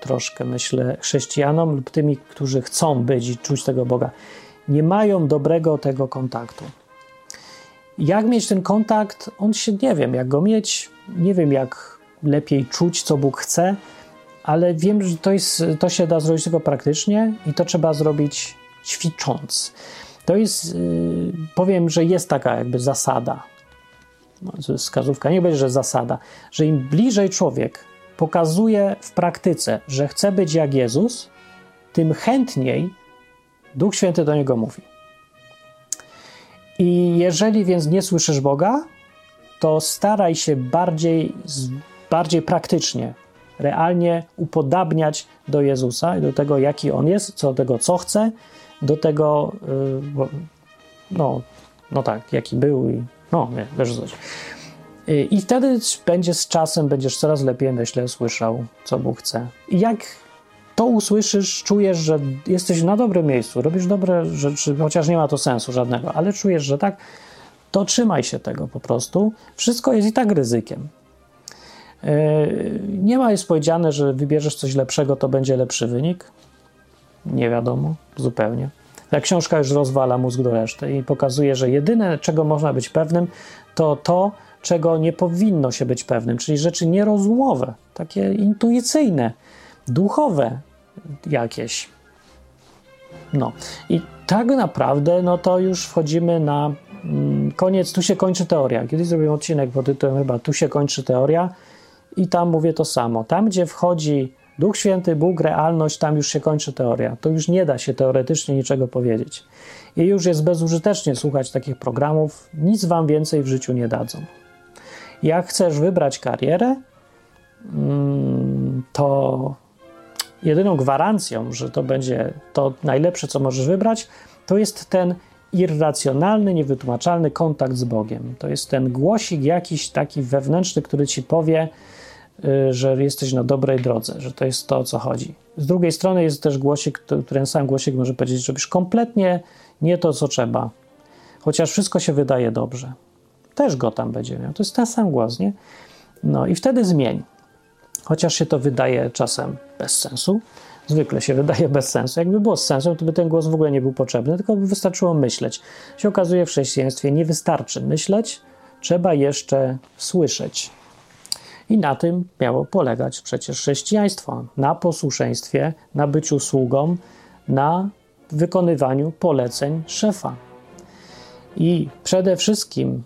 troszkę, myślę, chrześcijanom lub tymi, którzy chcą być i czuć tego Boga. Nie mają dobrego tego kontaktu. Jak mieć ten kontakt? On się nie wiem, jak go mieć. Nie wiem, jak lepiej czuć, co Bóg chce, ale wiem, że to, jest, to się da zrobić tylko praktycznie i to trzeba zrobić ćwicząc. To jest, y, powiem, że jest taka jakby zasada, no, wskazówka, nie będzie, że zasada, że im bliżej człowiek pokazuje w praktyce, że chce być jak Jezus, tym chętniej Duch Święty do niego mówi. I jeżeli więc nie słyszysz Boga, to staraj się bardziej, bardziej praktycznie, realnie upodabniać do Jezusa i do tego, jaki On jest, co do tego, co chce, do tego, yy, no, no tak, jaki był i no, nie, wiesz coś. I wtedy będzie z czasem, będziesz coraz lepiej, myślę, słyszał, co Bóg chce. I jak to usłyszysz, czujesz, że jesteś na dobrym miejscu, robisz dobre rzeczy, chociaż nie ma to sensu żadnego, ale czujesz, że tak, to trzymaj się tego po prostu. Wszystko jest i tak ryzykiem. Yy, nie ma jest powiedziane, że wybierzesz coś lepszego, to będzie lepszy wynik. Nie wiadomo, zupełnie. Ta książka już rozwala mózg do reszty i pokazuje, że jedyne, czego można być pewnym, to to, czego nie powinno się być pewnym, czyli rzeczy nierozumowe, takie intuicyjne, duchowe jakieś. No i tak naprawdę, no to już wchodzimy na mm, koniec, tu się kończy teoria. Kiedyś zrobiłem odcinek pod tytułem chyba Tu się kończy teoria i tam mówię to samo. Tam, gdzie wchodzi Duch Święty, Bóg, realność, tam już się kończy teoria. To już nie da się teoretycznie niczego powiedzieć. I już jest bezużytecznie słuchać takich programów, nic wam więcej w życiu nie dadzą. Jak chcesz wybrać karierę, mm, to jedyną gwarancją, że to będzie to najlepsze, co możesz wybrać, to jest ten irracjonalny, niewytłumaczalny kontakt z Bogiem. To jest ten głosik jakiś taki wewnętrzny, który ci powie, że jesteś na dobrej drodze, że to jest to, o co chodzi. Z drugiej strony jest też głosik, ten sam głosik może powiedzieć, że robisz kompletnie nie to, co trzeba, chociaż wszystko się wydaje dobrze też go tam będzie miał. To jest ten sam głos, nie? No i wtedy zmień. Chociaż się to wydaje czasem bez sensu, zwykle się wydaje bez sensu. Jakby było z sensem, to by ten głos w ogóle nie był potrzebny, tylko by wystarczyło myśleć. Się okazuje w chrześcijaństwie nie wystarczy myśleć, trzeba jeszcze słyszeć. I na tym miało polegać przecież chrześcijaństwo na posłuszeństwie, na byciu sługą, na wykonywaniu poleceń szefa. I przede wszystkim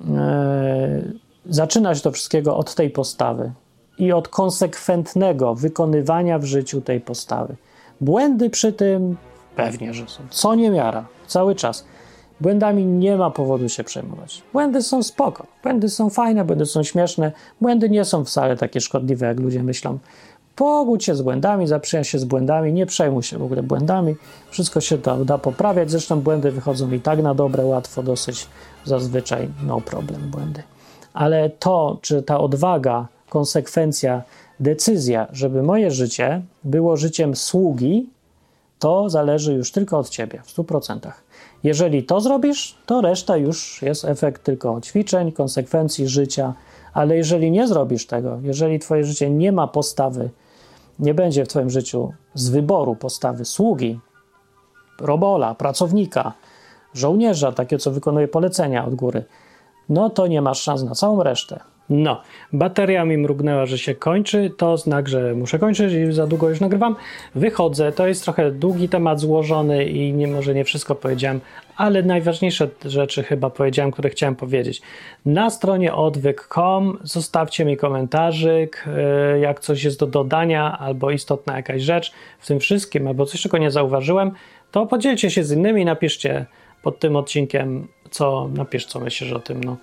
E, zaczynać to wszystkiego od tej postawy i od konsekwentnego wykonywania w życiu tej postawy. Błędy przy tym pewnie, że są. Co niemiara, cały czas. Błędami nie ma powodu się przejmować. Błędy są spoko, błędy są fajne, błędy są śmieszne, błędy nie są wcale takie szkodliwe, jak ludzie myślą. Pogódź się z błędami, zaprzyjaźń się z błędami, nie przejmuj się w ogóle błędami. Wszystko się da, da poprawiać. Zresztą błędy wychodzą i tak na dobre, łatwo dosyć, zazwyczaj no problem, błędy. Ale to, czy ta odwaga, konsekwencja, decyzja, żeby moje życie było życiem sługi, to zależy już tylko od ciebie w 100%. Jeżeli to zrobisz, to reszta już jest efekt tylko ćwiczeń, konsekwencji życia. Ale jeżeli nie zrobisz tego, jeżeli twoje życie nie ma postawy nie będzie w Twoim życiu z wyboru postawy sługi, robola, pracownika, żołnierza, takie co wykonuje polecenia od góry, no to nie masz szans na całą resztę. No, bateria mi mrugnęła, że się kończy. To znak, że muszę kończyć i za długo już nagrywam. Wychodzę. To jest trochę długi temat złożony i nie, może nie wszystko powiedziałem, ale najważniejsze rzeczy chyba powiedziałem, które chciałem powiedzieć. Na stronie odwyk.com zostawcie mi komentarzyk, e, jak coś jest do dodania albo istotna jakaś rzecz w tym wszystkim, albo coś, czego nie zauważyłem, to podzielcie się z innymi i napiszcie pod tym odcinkiem, co napisz, co myślisz o tym. No.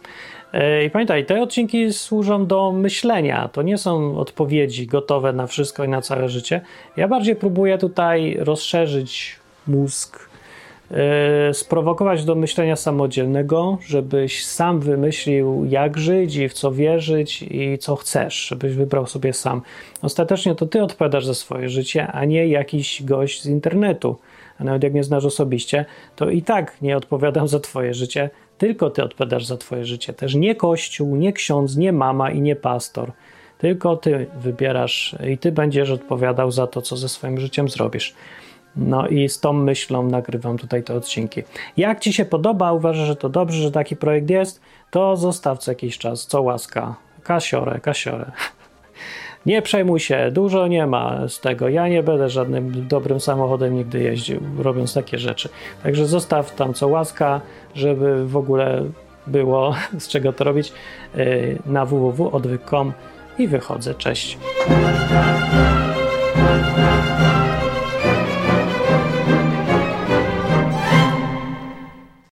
E, I pamiętaj, te odcinki służą do myślenia. To nie są odpowiedzi gotowe na wszystko i na całe życie. Ja bardziej próbuję tutaj rozszerzyć mózg, yy, sprowokować do myślenia samodzielnego, żebyś sam wymyślił, jak żyć i w co wierzyć i co chcesz, żebyś wybrał sobie sam. Ostatecznie to ty odpowiadasz za swoje życie, a nie jakiś gość z internetu. A nawet jak mnie znasz osobiście, to i tak nie odpowiadam za twoje życie, tylko ty odpowiadasz za twoje życie. Też nie kościół, nie ksiądz, nie mama i nie pastor. Tylko ty wybierasz i ty będziesz odpowiadał za to, co ze swoim życiem zrobisz. No i z tą myślą nagrywam tutaj te odcinki. Jak Ci się podoba, uważasz, że to dobrze, że taki projekt jest, to zostaw co jakiś czas, co łaska. Kasiorę, kasiorę. Nie przejmuj się, dużo nie ma z tego. Ja nie będę żadnym dobrym samochodem nigdy jeździł, robiąc takie rzeczy. Także zostaw tam co łaska, żeby w ogóle było z czego to robić y, na www.odwyk.com i wychodzę. Cześć.